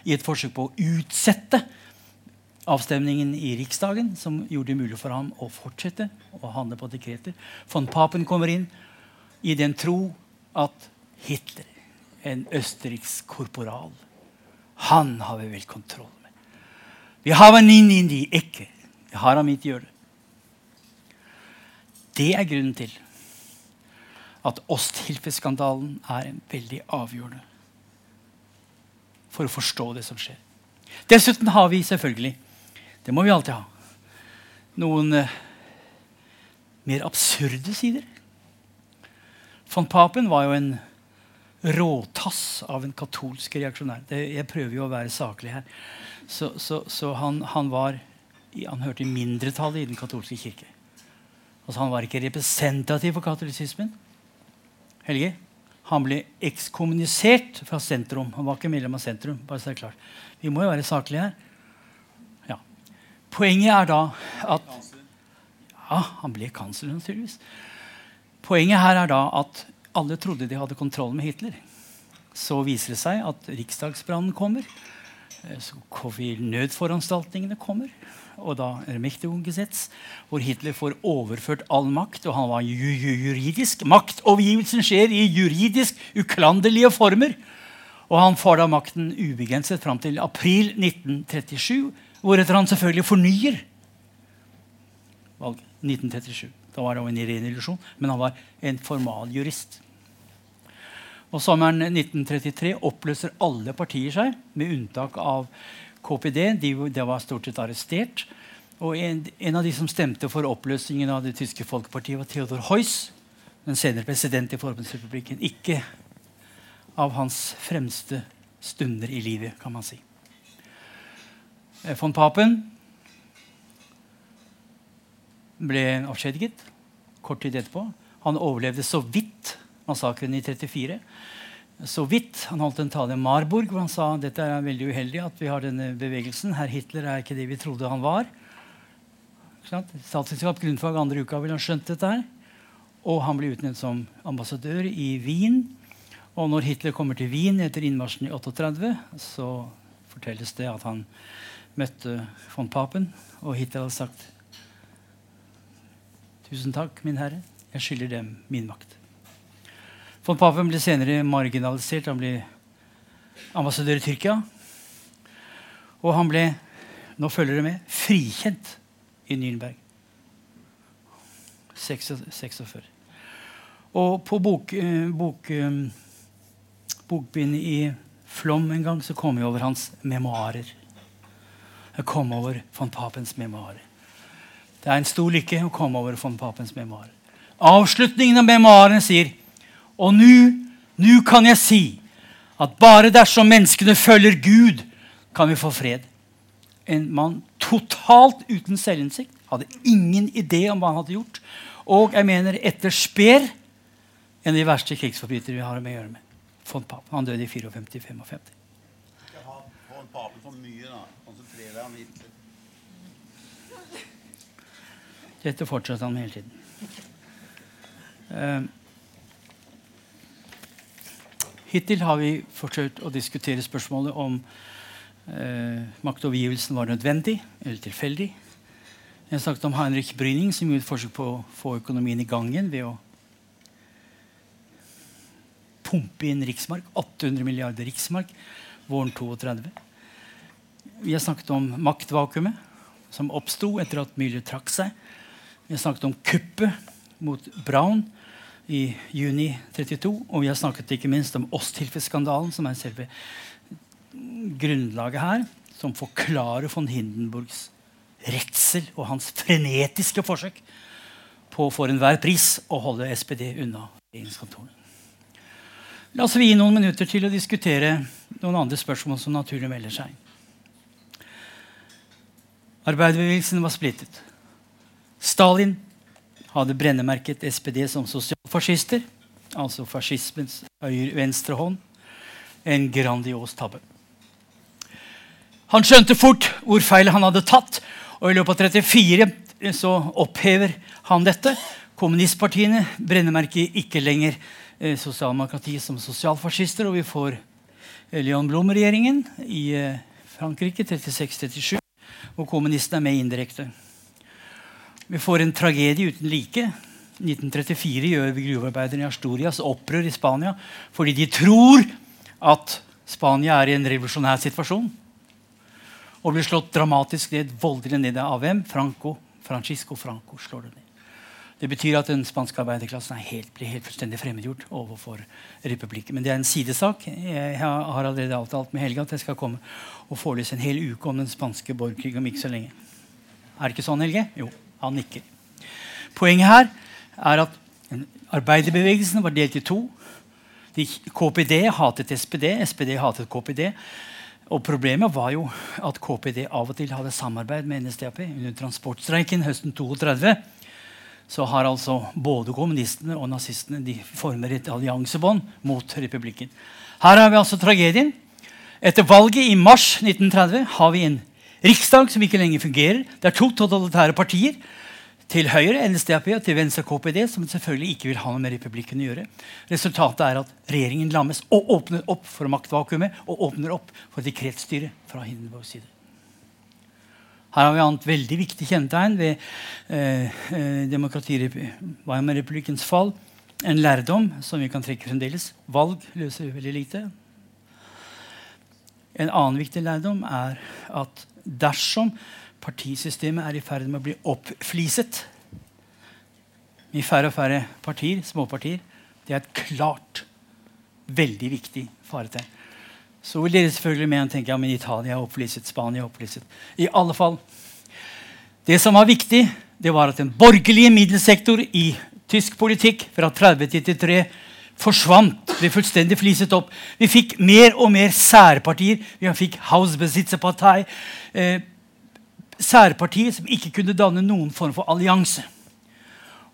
i et forsøk på å utsette avstemningen i Riksdagen, som gjorde det mulig for ham å fortsette å handle på dekreter. Von Papen kommer inn i den tro at Hitler, en østerriksk korporal, han har vi vel kontroll med. Vi har han inn i de ikke. Vi har ham ikke gjøre det. Det er grunnen til at Osthilfe-skandalen er veldig avgjørende for å forstå det som skjer. Dessuten har vi selvfølgelig, det må vi alltid ha, noen eh, mer absurde sider. Von Papen var jo en råtass av en katolsk reaksjonær. Det, jeg prøver jo å være saklig her. Så, så, så han, han, var, han hørte i mindretallet i den katolske kirke. Altså Han var ikke representativ for katolisismen. Helge, han ble ekskommunisert fra sentrum. Han var ikke medlem av sentrum. bare så det er klart. Vi må jo være saklige her. Ja. Poenget er da at Ja, han ble kansler, naturligvis. Poenget her er da at alle trodde de hadde kontroll med Hitler. Så viser det seg at riksdagsbrannen kommer. Eh, så Nødforanstaltningene kommer. Og da Ermächtigungsgesetz, hvor Hitler får overført all makt. Og han var juridisk. Maktovergivelsen skjer i juridisk uklanderlige former. Og han får da makten ubegrenset fram til april 1937, hvoretter han selvfølgelig fornyer valget. 1937. Da var han en ren illusjon, men han var en formaljurist. Og Sommeren 1933 oppløser alle partier seg, med unntak av KPD. De, de var stort sett arrestert. Og en, en, av de som stemte for oppløsningen av det tyske folkepartiet, var Theodor Heuss, den senere president i Forbundsrepublikken. Ikke av hans fremste stunder i livet, kan man si. Eh, von Papen ble avskjediget kort tid etterpå. Han overlevde så vidt massakren i 34. Så vidt. Han holdt en tale i Marburg hvor han sa dette er veldig uheldig at vi har denne bevegelsen. Herr Hitler er ikke det vi trodde han var. Statsvitenskap, grunnfag, andre uka ville han skjønt dette her. Og han ble utnevnt som ambassadør i Wien. Og når Hitler kommer til Wien etter innmarsjen i 38, så fortelles det at han møtte von Papen, og Hitler hadde sagt Tusen takk, min herre. Jeg skylder dem min makt. Von Papen ble senere marginalisert. Han ble ambassadør i Tyrkia. Og han ble nå følger det med, frikjent i Nürnberg. 46. Og på bok, eh, bok, eh, bokbindet i Flom en gang så kom jeg over hans memoarer. Jeg kom over von Papens memoarer. Det er en stor lykke å komme over von Papens memoarer. Avslutningen av memoarene sier Og nå kan jeg si at bare dersom menneskene følger Gud, kan vi få fred. En mann totalt uten selvinnsikt. Hadde ingen idé om hva han hadde gjort. Og jeg mener etter Speer en av de verste krigsforbrytere vi har med å gjøre med. Von Papen. Han døde i 54-55. Von Papen for mye, da. Konsentrer deg om Dette fortsetter han med hele tiden. Uh, hittil har vi forsøkt å diskutere spørsmålet om eh, maktovergivelsen var nødvendig eller tilfeldig. Jeg har snakket om Heinrich Bryning, som gjorde et forsøk på å få økonomien i gang igjen ved å pumpe inn riksmark. 800 milliarder riksmark våren 32. Vi har snakket om maktvakuumet som oppsto etter at Müller trakk seg. Vi har snakket om kuppet mot Braun i juni 32. Og vi har snakket ikke minst om Osthilfe-skandalen, som er selve grunnlaget her, som forklarer von Hindenburgs redsel og hans frenetiske forsøk på for enhver pris å holde SPD unna regjeringskontorene. La oss gi noen minutter til å diskutere noen andre spørsmål som naturlig melder seg. Arbeiderbevegelsen var splittet. Stalin hadde brennemerket SPD som sosialfascister, altså fascismens venstre hånd. En grandios tabbe. Han skjønte fort hvor feil han hadde tatt, og I løpet av 34 så opphever han dette. Kommunistpartiene brennemerker ikke lenger eh, sosialdemokratiet som sosialfascister. Og vi får eh, Leon Blom-regjeringen i eh, Frankrike 36-37, hvor kommunistene er med indirekte. Vi får en tragedie uten like. 1934 gjør vi gruvearbeiderne i Astorias opprør i Spania fordi de tror at Spania er i en revolusjonær situasjon og blir slått dramatisk ned, voldelig ned av hvem? Franco. Francisco Franco slår det ned. Det betyr at den spanske arbeiderklassen helt, blir helt fullstendig fremmedgjort overfor republikken. Men det er en sidesak. Jeg har allerede avtalt med Helge at jeg skal komme og forelese en hel uke om den spanske borgerkrigen om ikke så lenge. Er det ikke sånn, Helge? Jo, han nikker. Poenget her er at arbeiderbevegelsen var delt i to. De, KPD hatet SPD, SPD hatet KPD. Og Problemet var jo at KPD av og til hadde samarbeid med NSDAP. Under transportstreiken høsten 32 så har altså både kommunistene og nazistene de former et alliansebånd mot republikken. Her har vi altså tragedien. Etter valget i mars 1930 har vi en riksdag som ikke lenger fungerer. Det er to totalitære partier. Til høyre NSDAP og til venstre KPD, som selvfølgelig ikke vil ha noe med republikken å gjøre. Resultatet er at regjeringen lammes og åpner opp for maktvakuumet og åpner opp for dekretstyret fra Hindenburgs side. Her har vi annet veldig viktig kjennetegn ved eh, eh demokratirepublikkens fall. En lærdom som vi kan trekke fremdeles. Valg løser veldig lite. En annen viktig lærdom er at dersom partisystemet er i ferd med å bli oppfliset i færre og færre partier, småpartier, det er et klart, veldig viktig faretegn. Så vil dere selvfølgelig med og tenke ja, men Italia er oppfliset, Spania er oppfliset. I alle fall, Det som var viktig, det var at den borgerlige middelsektor i tysk politikk fra 30 til 33 forsvant. Ble fullstendig fliset opp. Vi fikk mer og mer særpartier. Vi fikk Hausbesitzerpartei. Eh, særpartier som ikke kunne danne noen form for allianse.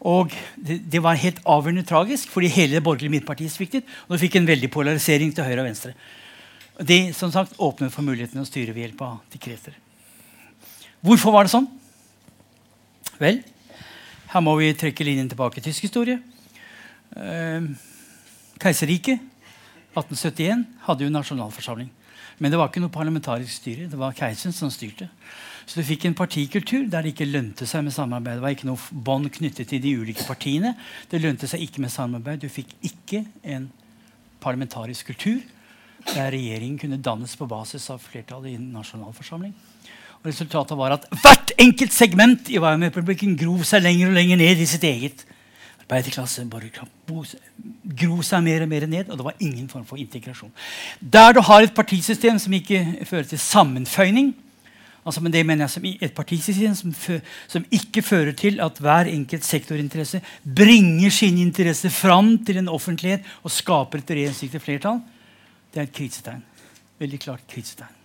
Og det, det, var helt avgjørende tragisk, fordi hele det borgerlige midtpartiet sviktet. Og du fikk en veldig polarisering til høyre og venstre. Det som sagt, åpnet for muligheten å styre ved hjelp av dekreter. Hvorfor var det sånn? Vel, her må vi trekke linjen tilbake i tysk historie. Eh, Keiserriket 1871 hadde jo nasjonalforsamling. Men det var ikke noe parlamentarisk styre. Det var keiseren som styrte. Så du fikk en partikultur der det ikke lønte seg med samarbeid. Det var ikke noe bånd knyttet til de ulike partiene. Det lønte seg ikke med samarbeid. Du fikk ikke en parlamentarisk kultur der regjeringen kunne dannes på basis av flertallet i nasjonalforsamling. Og resultatet var at hvert enkelt segment i Weimar-republikken grov seg lenger og lenger ned i sitt eget. Arbeiderklasse gro seg mer og mer ned, og det var ingen form for integrasjon. Der du har et partisystem som ikke fører til sammenføyning, altså men det mener jeg som et partisystem som, som, ikke fører til at hver enkelt sektorinteresse bringer sine interesser fram til en offentlighet og skaper et regjeringsdyktig flertall, det er et krisetegn. Veldig klart krisetegn.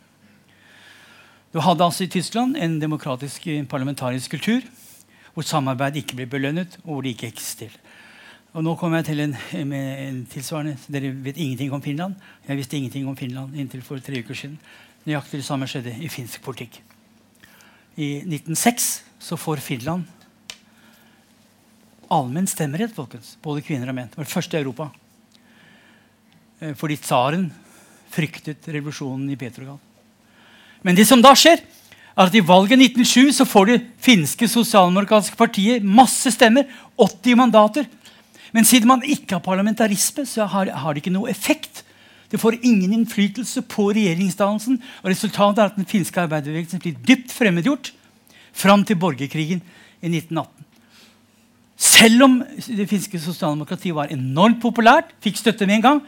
Du hadde altså i Tyskland en demokratisk parlamentarisk kultur hvor samarbeid ikke blir belønnet, og hvor det ikke eksisterer. Og nå kommer jeg til en, en tilsvarende. Dere vet ingenting om Finland. Jeg visste ingenting om Finland inntil for tre uker siden. Nøyaktig det samme skjedde i finsk politikk. I 1906 så får Finland allmenn stemmerett, folkens. Både kvinner og menn. Det var det første i Europa. Eh, fordi tsaren fryktet revolusjonen i Petrograd. Men det som da skjer, er at i valget 1907 så får det finske sosialdemokratiske partiet masse stemmer. 80 mandater. Men siden man ikke har parlamentarisme, så har, har det ikke noe effekt. Det får ingen innflytelse på regjeringsdannelsen. og Resultatet er at den finske arbeiderbevegelsen blir dypt fremmedgjort fram til borgerkrigen i 1918. Selv om det finske sosialdemokratiet var enormt populært, fikk støtte med en gang,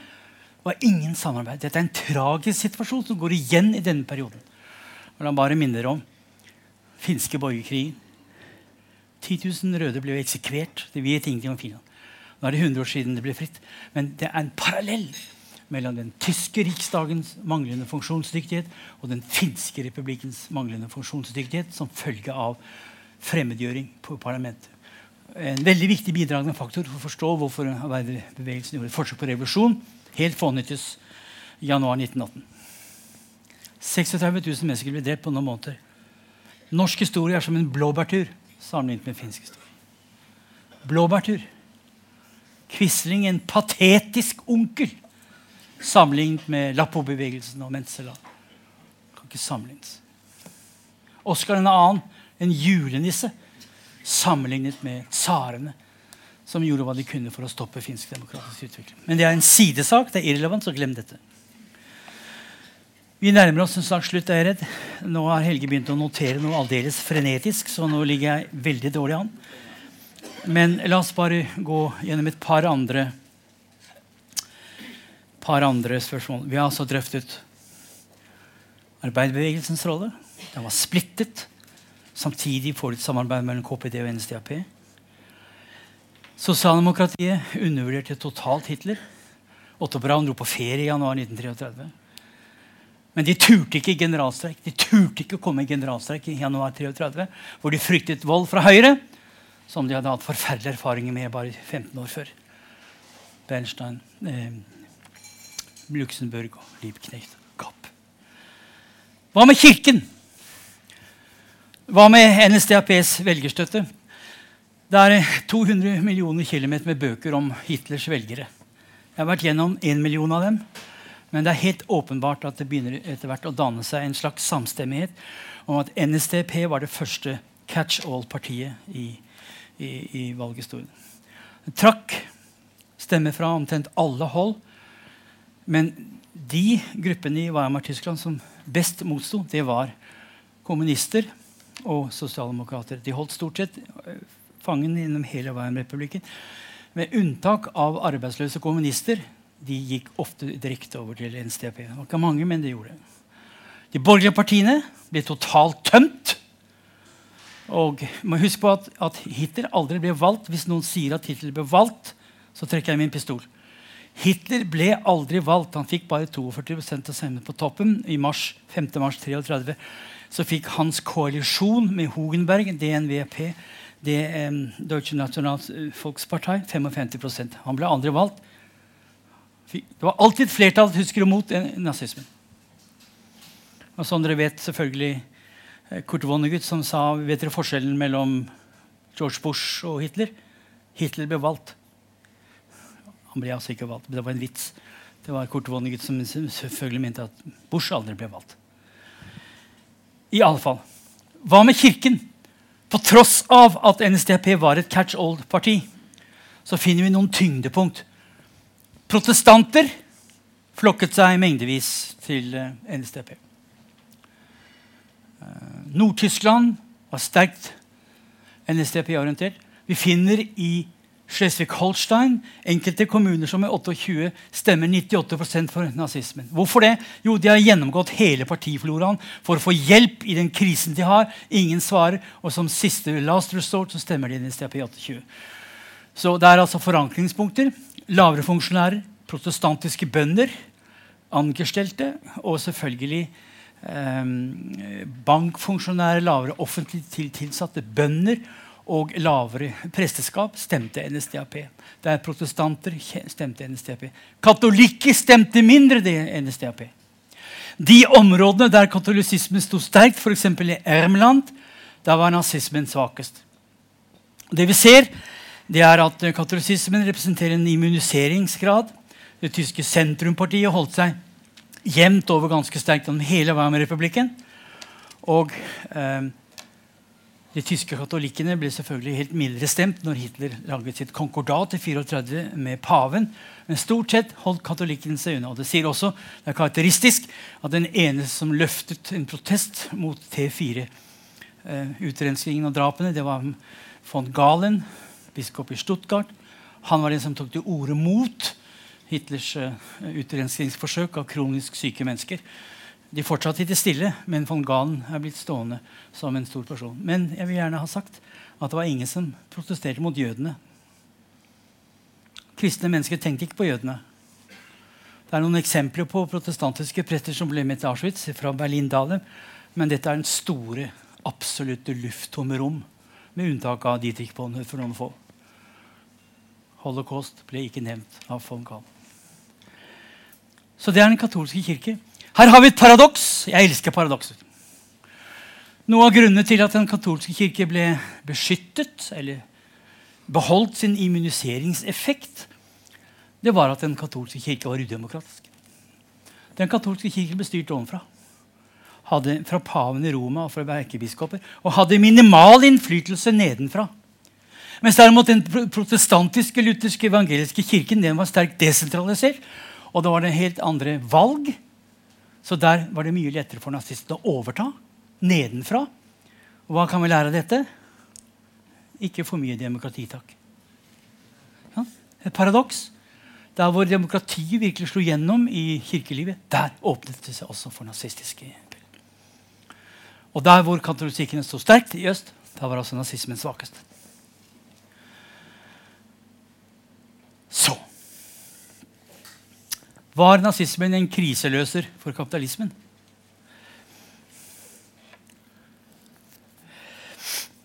var ingen samarbeid. Dette er en tragisk situasjon som går igjen i denne perioden. Og la bare minne dere om finske borgerkrigen. 10 000 røde ble eksekvert. Det vet ingenting om Finland. Nå er det 100 år siden det ble fritt. Men det er en parallell mellom den tyske riksdagens manglende funksjonsdyktighet og den finske republikkens manglende funksjonsdyktighet som følge av fremmedgjøring på parlamentet. En veldig viktig bidragende faktor for å forstå hvorfor arbeiderbevegelsen gjorde et forsøk på revolusjon helt fånyttes i januar 1918. 36 000 mennesker ble drept på noen måneder. Norsk historie er som en blåbærtur sammenlignet med finsk historie. Blåbærtur. Quisling, en patetisk onkel, sammenlignet med Lappo-bevegelsen og Menzela. Kan ikke sammenlignes. Oskar en annen, en julenisse, sammenlignet med tsarene som gjorde hva de kunne for å stoppe finsk demokratisk utvikling. Men det er en sidesak. Det er irrelevant, så glem dette. Vi nærmer oss en slags slutt. er redd. Nå har Helge begynt å notere noe aldeles frenetisk, så nå ligger jeg veldig dårlig an. Men la oss bare gå gjennom et par andre, par andre spørsmål. Vi har altså drøftet arbeiderbevegelsens rolle. Den var splittet. Samtidig får du et samarbeid mellom KPD og NSDAP. Sosialdemokratiet undervurderte totalt Hitler. Otto Braun dro på ferie i januar 1933. Men de turte ikke generalstreik. De turte ikke å komme i generalstreik i januar 33, hvor de fryktet vold fra Høyre, som de hadde hatt forferdelige erfaringer med bare 15 år før. Bernstein, eh, Luxemburg og Liebknecht. Kapp. Hva med Kirken? Hva med NSDAPs velgerstøtte? Det er 200 millioner kilometer med bøker om Hitlers velgere. Jeg har vært gjennom én million av dem. Men det er helt åpenbart at det begynner etter hvert å danne seg en slags samstemmighet om at NSDP var det første catch all-partiet i, i, i valghistorien. Trakk stemmer fra omtrent alle hold. Men de gruppene i Weimar-Tyskland som best motsto, det var kommunister og sosialdemokrater. De holdt stort sett eh, fangen gjennom hele Weimar-republikken. Med unntak av arbeidsløse kommunister de gikk ofte direkte over til NSDAP. Det var ikke mange, men det gjorde det. De borgerlige partiene ble totalt tømt. Og må huske på at, at, Hitler aldri ble valgt. Hvis noen sier at Hitler ble valgt, så trekker jeg min pistol. Hitler ble aldri valgt. Han fikk bare 42% av stemmene på toppen. I mars, 5. mars 33 så fikk hans koalisjon med Hogenberg, DNVP, det eh, Deutsche Nationalvolkspartei, 55% Han ble aldri valgt. Det var alltid flertall tyskere mot nazismen. Og som dere vet, selvfølgelig eh, Kurt Vonnegut som sa Vet dere forskjellen mellom George Bush og Hitler? Hitler ble valgt. Han ble altså ikke valgt. men Det var en vits. Det var Kurt Vonnegut som selvfølgelig mente at Bush aldri ble valgt. I alle fall. Hva med Kirken? På tross av at NSDAP var et catch all-parti, så finner vi noen tyngdepunkt Protestanter flokket seg mengdevis til eh, NSDP. Eh, Nord-Tyskland var sterkt NSDP-orientert. Vi finner i Schleswig-Holstein enkelte kommuner som med 28 stemmer 98% for nazismen. Hvorfor det? Jo, De har gjennomgått hele partifloraen for å få hjelp i den krisen de har. Ingen svarer, og som siste last resort så stemmer de NSDAP 28. Så det er altså forankringspunkter lavere funksjonærer, protestantiske bønder, ankerstelte og selvfølgelig eh, bankfunksjonærer, lavere offentlig tilsatte bønder og lavere presteskap stemte NSDAP. Der protestanter stemte NSDAP. Katolikker stemte mindre det NSDAP. De områdene der katolisismen sto sterkt, f.eks. i Ermland, der var nazismen svakest. Det vi ser, det er at katolisismen representerer en immuniseringsgrad. Det tyske sentrumpartiet holdt seg jevnt over ganske sterkt gjennom hele Weimar-republikken. Og eh, de tyske katolikkene ble selvfølgelig helt mildere stemt når Hitler laget sitt konkordat i 34 med paven. Men stort sett holdt katolikkene seg unna. Det sier også, det er karakteristisk at den eneste som løftet en protest mot T4, eh, utrenskingen og drapene, det var von Galen, biskop i Stuttgart. Han var den som tok til orde mot Hitlers uh, utrenskningsforsøk av kronisk syke mennesker. De fortsatte ikke stille, men von Gahn er blitt stående som en stor person. Men jeg vil gjerne ha sagt at det var ingen som protesterte mot jødene. Kristne mennesker tenkte ikke på jødene. Det er noen eksempler på protestantiske prester som ble med til Auschwitz fra Berlin-Dahlem, men dette er den store, absolutte lufttomme rom, med unntak av Dietrich Bonhoeffer noen få. Holocaust ble ikke nevnt av von Gahl. Så det er den katolske kirke. Her har vi et paradoks. Jeg elsker paradokser. Noe av grunnene til at den katolske kirke ble beskyttet, eller beholdt sin immuniseringseffekt, det var at den katolske kirke var udemokratisk. Den katolske kirke ble styrt ovenfra. Hadde fra paven i Roma og fra erkebiskoper. Og hadde minimal innflytelse nedenfra. Mens derimot den protestantiske lutherske evangeliske kirken den var sterkt desentralisert. Og det var det helt andre valg. Så der var det mye lettere for nazistene å overta nedenfra. Og hva kan vi lære av dette? ikke for mye demokrati, takk. Ja, et paradoks. Der hvor demokratiet virkelig slo gjennom i kirkelivet, der åpnet det seg også for nazistiske Og der hvor katolikkene sto sterkt, i øst, der var altså nazismen svakest. Så Var nazismen en kriseløser for kapitalismen?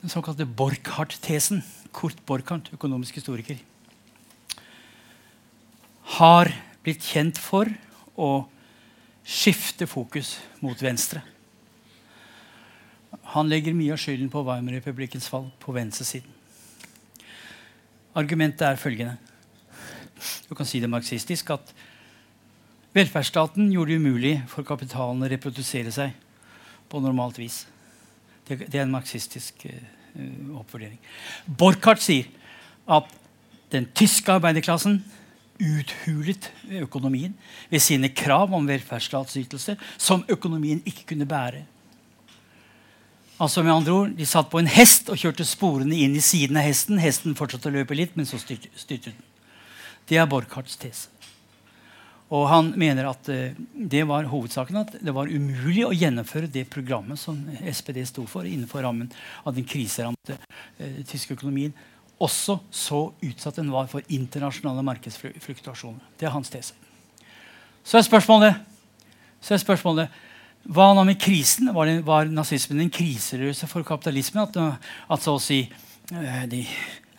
Den såkalte Borchardt-tesen. Kurt Borchardt, økonomisk historiker har blitt kjent for å skifte fokus mot venstre. Han legger mye av skylden på Weimar-republikkens fall på venstresiden. Argumentet er følgende. Du kan si det marxistisk at velferdsstaten gjorde det umulig for kapitalen å reprodusere seg på normalt vis. Det, det er en marxistisk uh, oppvurdering. Borchardt sier at den tyske arbeiderklassen uthulet økonomien ved sine krav om velferdsstatsytelser som økonomien ikke kunne bære. Altså med andre ord, De satt på en hest og kjørte sporene inn i siden av hesten. Hesten fortsatte å løpe litt, men så styrtet den. Det er Borchardts tese. Og han mener at uh, det var hovedsaken at det var umulig å gjennomføre det programmet som SPD sto for innenfor rammen av den kriserammede eh, tyske økonomien også så utsatt den var for internasjonale markedsfluktuasjoner. Det er hans tese. Så er spørsmålet, så er spørsmålet hva nå med krisen? Var, det, var nazismen en kriserøse for kapitalismen? At, at, så å si eh, de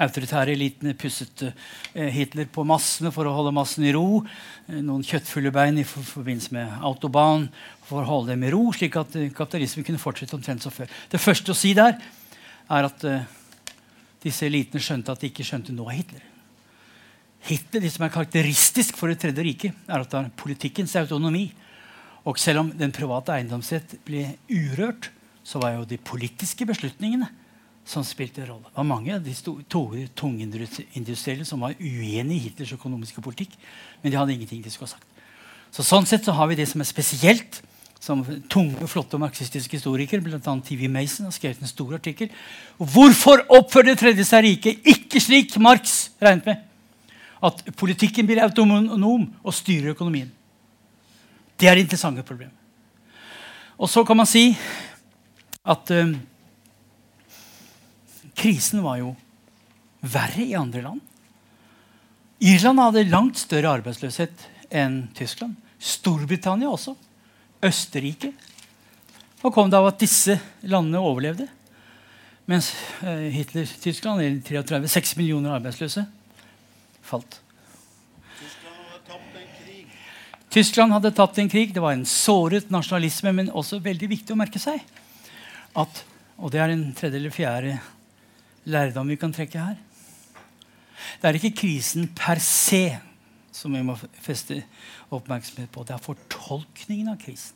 autoritære elitene pusset eh, Hitler på massene for å holde massen i ro. Eh, noen kjøttfulle bein i forbindelse med autobahn for å holde dem i ro, slik at kapitalismen kunne fortsette omtrent som før. Det første å si der er at disse elitene skjønte at de ikke skjønte noe av Hitler. Hitler, Det som er karakteristisk for Det tredje riket, er at det er politikkens autonomi. Og selv om den private eiendomsrett ble urørt, så var jo de politiske beslutningene som spilte en rolle. Det var mange de tungindustrielle som var uenige i Hitlers økonomiske politikk. Men de hadde ingenting de skulle ha sagt. Så Sånn sett så har vi det som er spesielt som tunge, flotte marxistiske historikere, bl.a. TV Mason, har skrevet en stor artikkel. Hvorfor oppfører Det tredje seg riket ikke slik Marx regnet med? At politikken blir autonom og styrer økonomien. Det er det interessante problemet. Og så kan man si at uh, krisen var jo verre i andre land. Irland hadde langt større arbeidsløshet enn Tyskland. Storbritannia også. Østerrike. Og kom det av at disse landene overlevde. Mens eh, Hitler-Tyskland, i 33, 6 millioner arbeidsløse, falt. Tyskland hadde tapt en krig. Det var en såret nasjonalisme, men også veldig viktig å merke seg at Og det er den tredje eller fjerde lærdom vi kan trekke her. Det er ikke krisen per se som vi må feste oppmerksomhet på. Det er fortolkningen av krisen.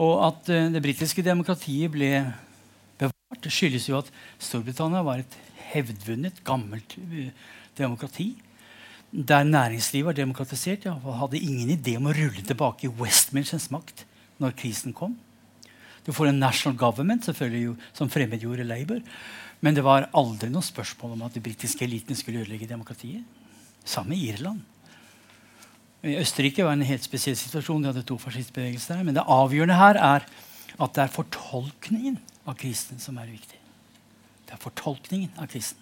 Og at uh, det britiske demokratiet ble bevart, skyldes jo at Storbritannia var et hevdvunnet, gammelt uh, demokrati. Der næringslivet var demokratisert, ja, hadde ingen idé om å rulle tilbake Westminsters makt når krisen kom. Du får en national government selvfølgelig jo, som fremmedgjorde Labour. Men det var aldri noe spørsmål om at de britiske elitene skulle ødelegge demokratiet. Samme i Irland. I Østerrike var det en helt spesiell situasjon. De hadde to fascistbevegelser der. Men det avgjørende her er at det er fortolkningen av kristen som er viktig. Det er fortolkningen av kristen.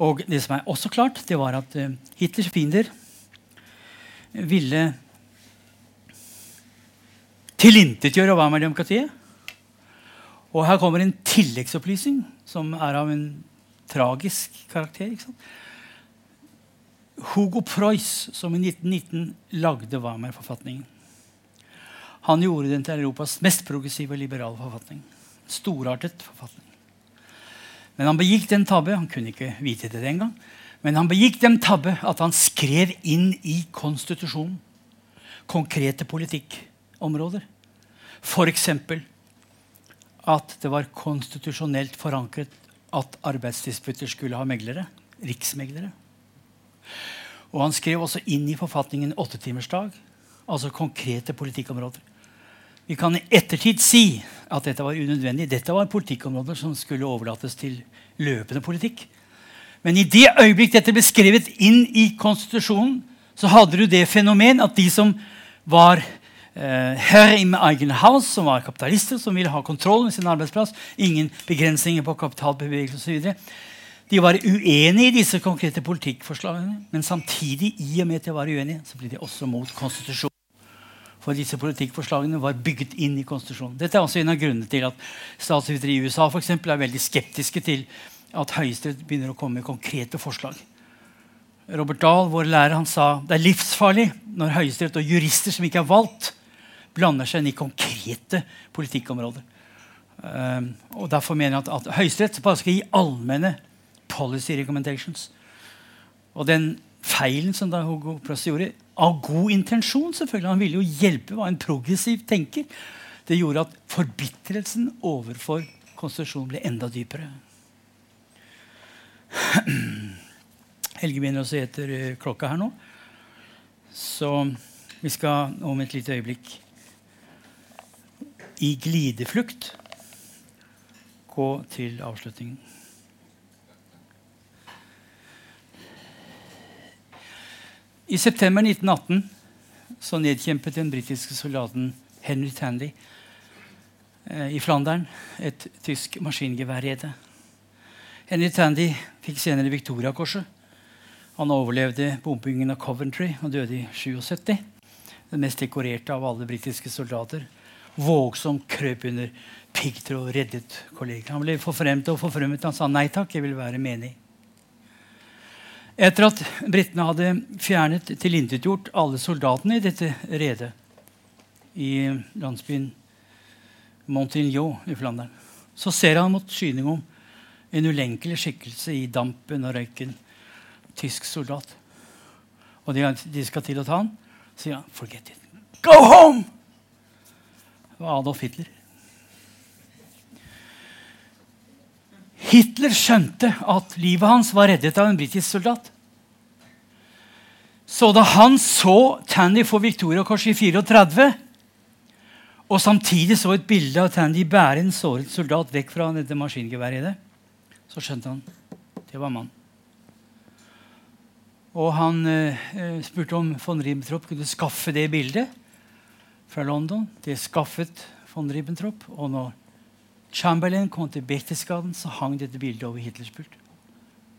Og det som er også klart, det var at uh, Hitlers fiender ville tilintetgjøre hva med demokratiet. Og her kommer en tilleggsopplysning som er av en tragisk karakter. Hugo Preuss, som i 1919 lagde Weimar-forfatningen. Han gjorde den til Europas mest progressive og liberale forfatning. Storartet forfatning. Men han begikk den tabbe han kunne ikke vite det den gang, men han begikk den tabbe at han skrev inn i konstitusjonen konkrete politikkområder. F.eks. at det var konstitusjonelt forankret at arbeidsdisputter skulle ha meglere. Riksmeglere. Og han skrev også inn i forfatningen åttetimersdag, altså konkrete politikkområder. Vi kan i ettertid si at dette var unødvendig. Dette var politikkområder som skulle overlates til løpende politikk. Men i det øyeblikk dette ble skrevet inn i konstitusjonen, så hadde du det fenomen at de som var herre i egen house, som var kapitalister, som ville ha kontroll med sin arbeidsplass, ingen begrensninger på kapitalbevegelse osv., de var uenige i disse konkrete politikkforslagene. Men samtidig, i og med at de var uenige, så ble de også mot konstitusjonen. For disse politikkforslagene var bygget inn i konstitusjonen. Dette er også en av grunnene til at statsvitere i USA for eksempel, er veldig skeptiske til at Høyesterett begynner å komme med konkrete forslag. Robert Dahl, vår lærer, han sa det er livsfarlig når Høyesterett og jurister som ikke er valgt, blander seg inn i konkrete politikkområder. Um, og Derfor mener jeg at, at Høyesterett bare skal gi allmenne policy recommendations. Og den feilen som da Hugo Prass gjorde, av god intensjon selvfølgelig, Han ville jo hjelpe, var en progressiv tenker. Det gjorde at forbitrelsen overfor konstitusjonen ble enda dypere. Helge begynner å se etter eh, klokka her nå. Så vi skal om et lite øyeblikk i glideflukt gå til avslutningen. I september 1918 så nedkjempet den britiske soldaten Henry Tandy eh, i Flandern et tysk maskingeværrede. Henry Tandy fikk senere Victoria-korset. Han overlevde bombingen av Coventry og døde i 77. Den mest dekorerte av alle britiske soldater. Vågsomt krøp under piggtråd og reddet kolleger. Han ble forfremt og forfremmet. Han sa nei takk, jeg vil være menig. Etter at britene hadde fjernet tilintetgjort alle soldatene i dette redet i landsbyen Montignon i Flandern, så ser han mot skyning om en ulenkelig skikkelse i dampen og røyken. Tysk soldat. Og de, de skal til å ta han, sier han 'forget it'. Go home! Det var Adolf Hitler. Hitler skjønte at livet hans var reddet av en britisk soldat. Så da han så Tandy få Victoria-korset i 34, og samtidig så et bilde av Tandy bære en såret soldat vekk fra dette maskingeværet, så skjønte han det var mann. Og han eh, eh, spurte om von Ribbentrop kunne skaffe det bildet fra London. Det skaffet von Ribbentrop. Og når Chamberlain kom til Berchtesgaden, så hang dette bildet over Hitlers pult.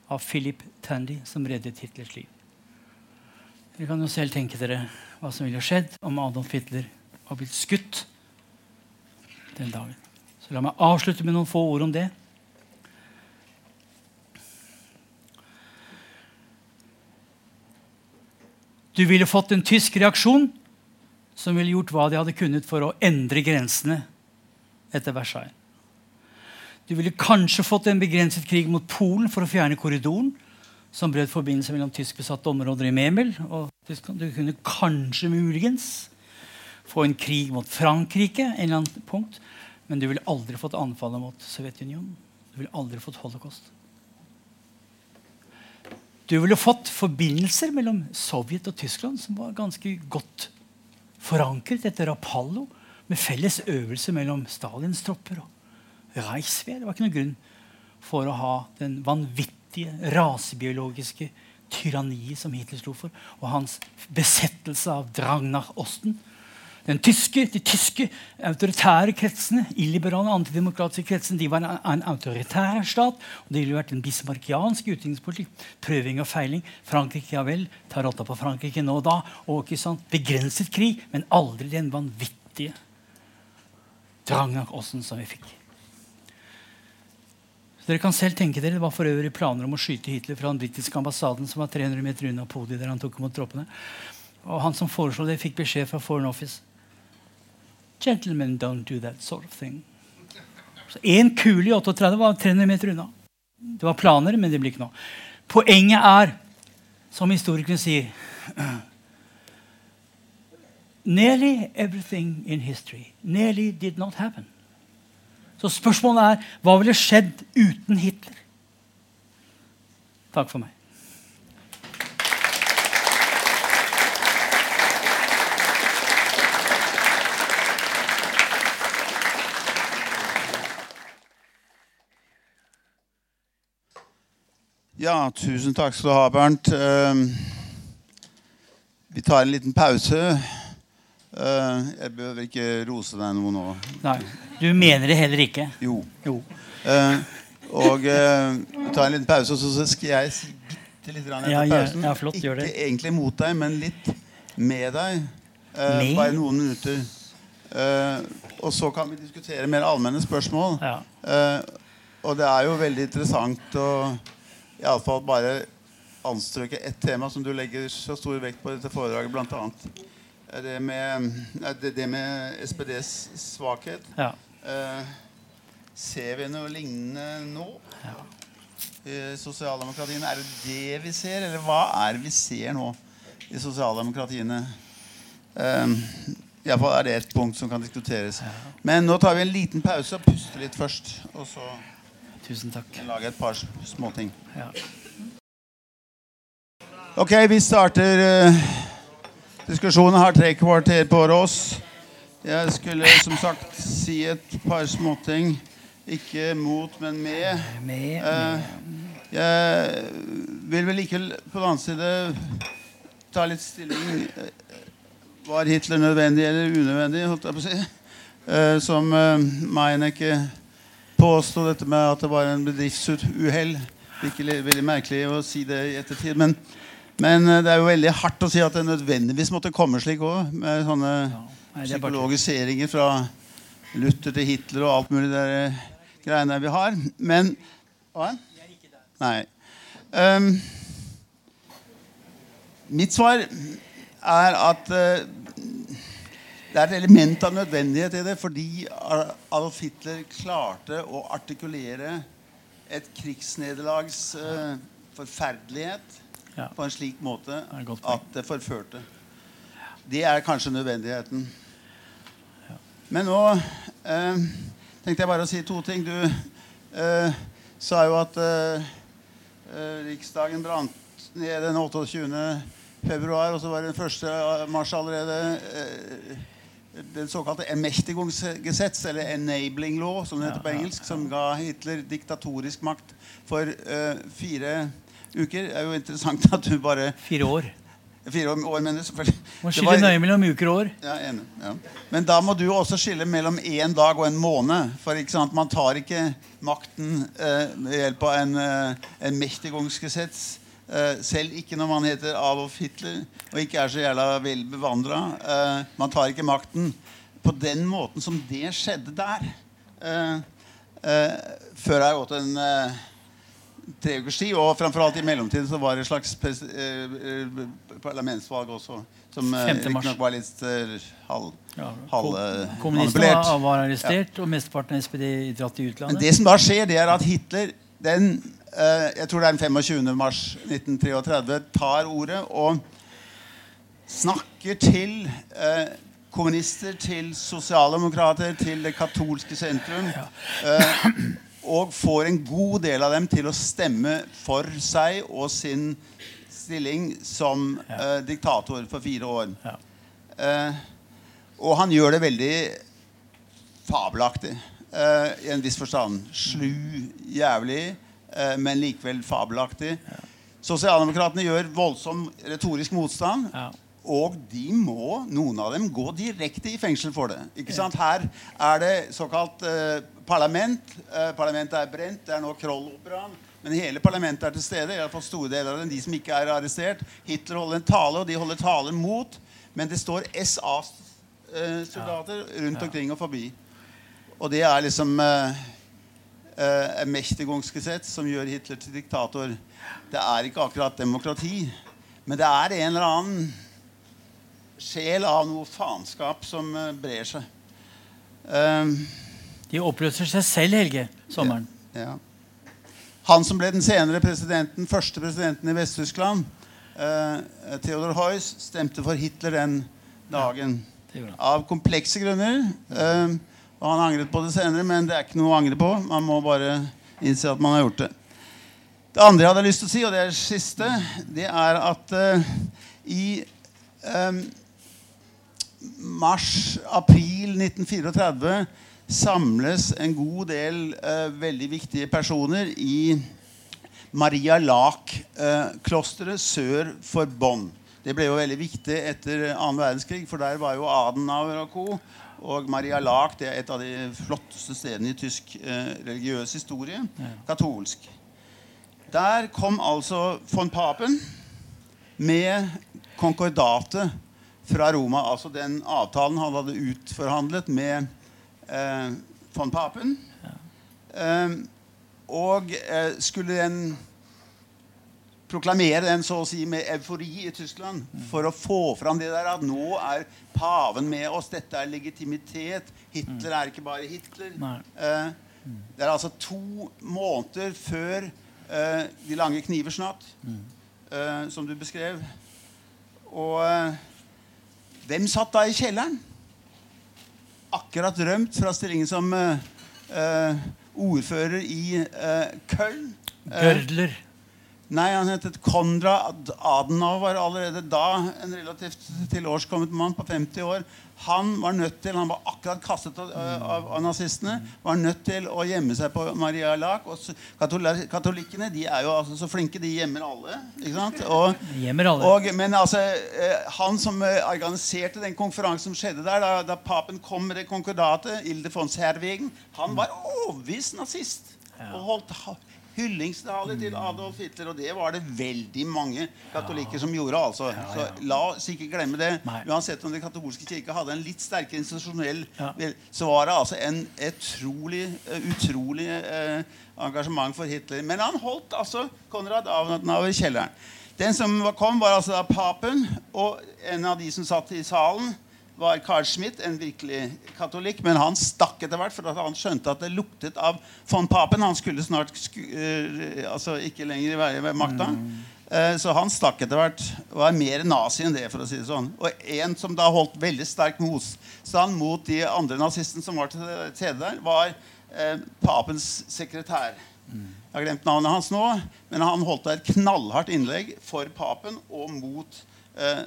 Av Philip Tandy, som reddet Hitlers liv. Dere kan jo selv tenke dere hva som ville skjedd om Adolf Hitler var blitt skutt den dagen. Så La meg avslutte med noen få ord om det. Du ville fått en tysk reaksjon som ville gjort hva de hadde kunnet for å endre grensene etter Versailles. Du ville kanskje fått en begrenset krig mot Polen for å fjerne korridoren, som brøt forbindelse mellom tyskbesatte områder i Memel. Og du kunne kanskje muligens få en krig mot Frankrike, en eller annen punkt, men du ville aldri fått anfallet mot Sovjetunionen. Du ville aldri fått holocaust. Du ville fått forbindelser mellom Sovjet og Tyskland som var ganske godt forankret etter Apollo, med felles øvelse mellom Stalins tropper og Reichswehr. Det var ikke noen grunn for å ha den vanvittige rasebiologiske tyranniet som Hitler sto for, og hans besettelse av Drangnar-Osten. Den tyske, De tyske autoritære kretsene, illiberale, antidemokratiske kretsene, de var en, en autoritær stat. og Det ville vært en bismarkiansk utenrikspolitikk. Prøving og feiling. Frankrike, ja vel. Tar rotta på Frankrike nå og da. og ikke sant, Begrenset krig, men aldri den vanvittige Drangnar-Osten som vi fikk. Dere kan selv tenke dere, Det var for øvrig planer om å skyte Hitler fra den britiske ambassaden som var 300 meter unna podiet der han tok imot troppene. Og Han som foreslo det, fikk beskjed fra Foreign Office. Gentlemen don't do that sort of thing. Så Én kule i 38 var 300 meter unna. Det var planer, men det blir ikke noe. Poenget er, som historikeren sier Nearly everything in history nearly did not happen. Så spørsmålet er hva ville skjedd uten Hitler? Takk for meg. Ja, tusen takk skal du ha, Bernt. Eh, vi tar en liten pause. Eh, jeg behøver ikke rose deg noe nå. Nei. Du mener det heller ikke? Jo. Jo. Eh, og vi tar en liten pause, og så skal jeg si bitte litt etter Ja, pausen. ja, flott. Ikke egentlig mot deg, men litt med deg. Bare noen minutter. Og så kan vi diskutere mer allmenne spørsmål. Ja. Og det er jo veldig interessant å iallfall bare anstrøke ett tema som du legger så stor vekt på i dette foredraget, bl.a. Det det, det med SPDs svakhet. ja. Eh, ser vi noe lignende nå? I sosialdemokratiene? Er det det vi ser, eller hva er det vi ser nå i sosialdemokratiene? Um, Iallfall er det et punkt som kan diskuteres. Men nå tar vi en liten pause og puster litt først. Og så Tusen takk. lager et par småting. Ja. Ok, vi starter uh, diskusjonen. Har tre kvarter på oss. Jeg skulle som sagt si et par småting. Ikke mot, men med. Med, med. jeg vil vel ikke på den annen side ta litt stilling eh, Var Hitler nødvendig eller unødvendig, holdt jeg på å si? Eh, som Meinecke påsto dette med at det var en bedriftsuhell. Ikke veldig merkelig å si det i ettertid. Men, men eh, det er jo veldig hardt å si at det nødvendigvis måtte komme slik òg. Med sånne Ja. Nei, er psykologiseringer fra Luther til Hitler og alt mulig der eh, greiene vi har. Men Hva? Nei. Um, mitt svar er at eh, det er et element av nødvendighet i det fordi Adolf Hitler klarte å artikulere et krigsnederlags uh, forferdelighet Ja. på en slik måte et godt poeng. at det forførte. Det er kanskje nødvendigheten. Men nå uh, tenkte jeg bare å si to ting. Du uh, sa jo at Riksdagen brant ned den 28. februar, og så var det den 1. mars allerede den såkalte Ermächtigungsgesetz, eller Enabling Law, som det heter på engelsk, som ga Hitler diktatorisk makt for uh, fire uker. Det er jo interessant at du bare Fire år. Fire år, mener selvfølgelig. Må skille var- nøye mellom uker og år. ja, enig. Ja. Men da må du også skille mellom én dag og en måned. For man tar ikke makten uh, ved hjelp av en, eh, en selv ikke når man heter Adolf Hitler og ikke er så jævla vel bevandra. Eh, man tar ikke makten på den måten som det skjedde der. Eh, eh, før har gått en eh, tre ukers tid. Og framfor alt i mellomtiden så var det et slags eh, eh, parlamentsvalg også. Som eh, 5. riktignok var litt uh, halv, Ja. halv eh, Kommunistene var, var arrestert, og mesteparten av SPD dratt til Men det som da skjer, det er at Hitler den, eh, jeg tror det er den 25. mars 1933 tar ordet og snakker til eh, kommunister, til sosialdemokrater, til det katolske sentrum. Eh, og får en god del av dem til å stemme for seg og sin stilling som eh, diktator for fire år. Eh, og han gjør det veldig fabelaktig. eh, I en viss forstand. Slu, jævlig, eh, men likevel fabelaktig. Sosialdemokratene gjør voldsom retorisk motstand. Ja. Og de må, noen av dem, gå direkte i fengsel for det. Ikke sant? Her er det såkalt eh, parlament. Eh, parlamentet er brent. Det er nå Kroll-operaen. Men hele parlamentet er til stede. I hvert fall store deler av dem, De som ikke er arrestert. Hitler holder en tale, og de holder taler mot. Men det står SA-soldater rundt omkring og forbi. Og det er liksom eh, Mächtigungsgesetz som gjør Hitler til diktator. Det er ikke akkurat demokrati, men det er en eller annen sjel av noe faenskap som eh, brer seg. Um, De oppløser seg selv, Helge, sommeren. ja. Han som ble den senere presidenten, første presidenten i Vest-Tyskland, eh, Theodor Heuss, stemte for Hitler den dagen. Ja. Av komplekse grunner. Eh, og han angret på det senere, men det er ikke noe å angre på. Man må bare innse at man har gjort det. Det andre jeg hadde lyst til å si, og det er det siste, det er at uh, i eh, mars-april 1934 samles en god del uh, veldig viktige personer i Maria Lak-klosteret sør for Bonn. Det ble jo veldig viktig etter annen verdenskrig, for der var jo Adenauer og co. Og Maria Laak det er et av de flotteste stedene i tysk eh, religiøs historie. Katolsk. Der kom altså von Papen med konkordatet fra Roma. Altså den avtalen han hadde utforhandlet med eh, von Papen. Eh, og eh, skulle den proklamere den så å si med eufori i Tyskland for å få fram det der at nå er paven med oss, dette er legitimitet. Hitler er ikke bare Hitler. Eh, det er altså to måneder før eh, De lange knivers natt, eh, som du beskrev. Og eh, hvem satt da i kjelleren? Akkurat rømt fra stillingen som eh, eh, ordfører i Köln. Gørdler. Nei, han het Konrad Adenauer, var allerede da en relativt tilårskommet mann på 50 år. Han var nødt til, han var akkurat kastet av, av, av nazistene, var nødt til å gjemme seg på Maria. Og katolikkene de er jo altså så flinke. De gjemmer alle. ikke sant? Og, gjemmer alle. Og, men altså, eh, han som eh, organiserte den konferansen som skjedde der, da, da papen kom med det konkordatet, Ilde von Serwegen, han var overbevist nazist. Og holdt hyllingstale til Adolf Hitler. Og det var det veldig mange katolikker som gjorde. altså. Så la oss ikke glemme det. Uansett om Den katolske kirke hadde en litt sterkere institusjonell Så var det altså en utrolig, utrolig eh, engasjement for Hitler. Men han holdt altså Konrad Adenauer i kjelleren. Den som kom, var altså da papen og en av de som satt i salen var Carl Schmidt, en virkelig katolikk. Men han stakk etter hvert, for han skjønte at det luktet av von Papen. Han skulle snart sku, uh, altså ikke lenger være ved makta. Mm. Uh, så han stakk etter hvert. Var mer nazi enn det. for å si det sånn. Og en som da holdt veldig sterk motstand mot de andre nazistene som var til stede der, var eh, papens sekretær. Mm. Jeg har glemt navnet hans nå, men han holdt et knallhardt innlegg for papen og mot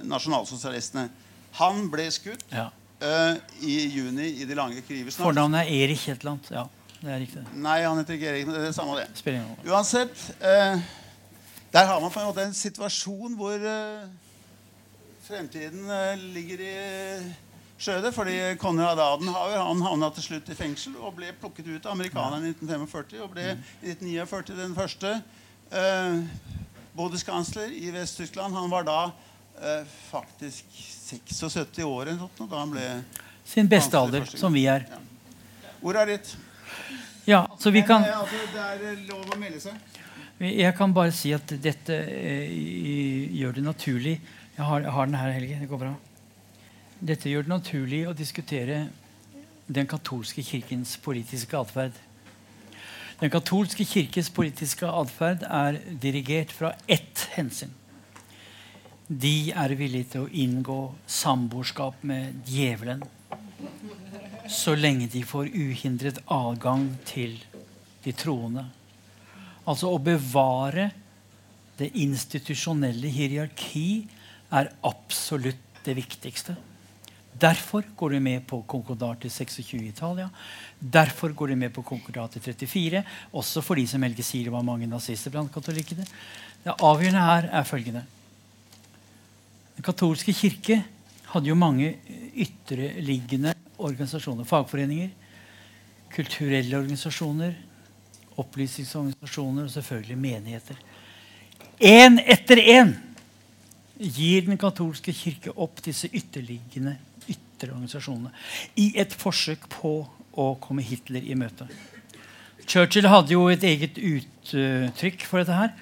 nasjonalsosialistene. Han ble skutt ja. uh, i juni i de lange kriger. Fornavnet er Erik et eller annet. Ja, det er riktig. Nei, han heter ikke Erik. Men det er det samme det. Uansett, uh, der har man på en måte en situasjon hvor uh, fremtiden ligger i skjødet. Fordi Konrad Adenhauer han havna til slutt i fengsel og ble plukket ut av amerikanerne i 1945. Og ble i 1949 den første uh, bodeskansler i Vest-Tyskland. Han var da uh, faktisk 76 år noe, da han ble Sin beste alder, som vi er. Ja. Ordet er ditt. Ja, så vi kan Men, altså, Det er eh, lov å melde seg. Jeg kan bare si at dette eh, gjør det naturlig Jeg har, jeg har den her, Helge. Det går bra. Dette gjør det naturlig å diskutere den katolske kirkens politiske atferd. Den katolske kirkes politiske atferd er dirigert fra ett hensyn de er villige til å inngå samboerskap med djevelen så lenge de får uhindret adgang til de troende. Altså å bevare det institusjonelle hierarki er absolutt det viktigste. Derfor går de med på konkordat til 26 i Italia. Derfor går de med på konkordat til 34. Også for de som Helge sier det var mange nazister blant katolikkene. Det avgjørende her er følgende. Den katolske kirke hadde jo mange ytterliggende organisasjoner. Fagforeninger, kulturelle organisasjoner, opplysningsorganisasjoner og selvfølgelig menigheter. Én etter én gir den katolske kirke opp disse ytterliggende ytre organisasjonene i et forsøk på å komme Hitler i møte. Churchill hadde jo et eget uttrykk for dette. her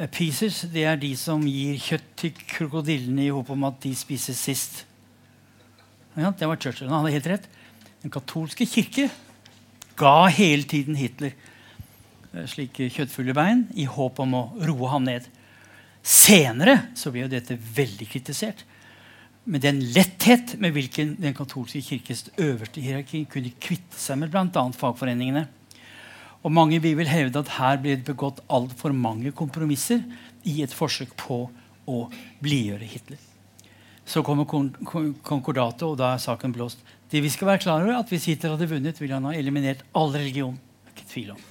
Eh, pieces det er de som gir kjøtt til krokodillene i håp om at de spises sist. Ja, det var Churchill. Han hadde helt rett. Den katolske kirke ga hele tiden Hitler eh, slike kjøttfulle bein i håp om å roe ham ned. Senere så ble jo dette veldig kritisert. Med den letthet med hvilken den katolske kirkes øverste hierarki kunne kvitte seg med bl.a. fagforeningene. Og mange vil hevde at her blir det begått altfor mange kompromisser i et forsøk på å blidgjøre Hitler. Så kommer konkordatet, og da er saken blåst. Det vi skal være klar over, at Hvis Hitler hadde vunnet, ville han ha eliminert all religion. Ikke tvil om.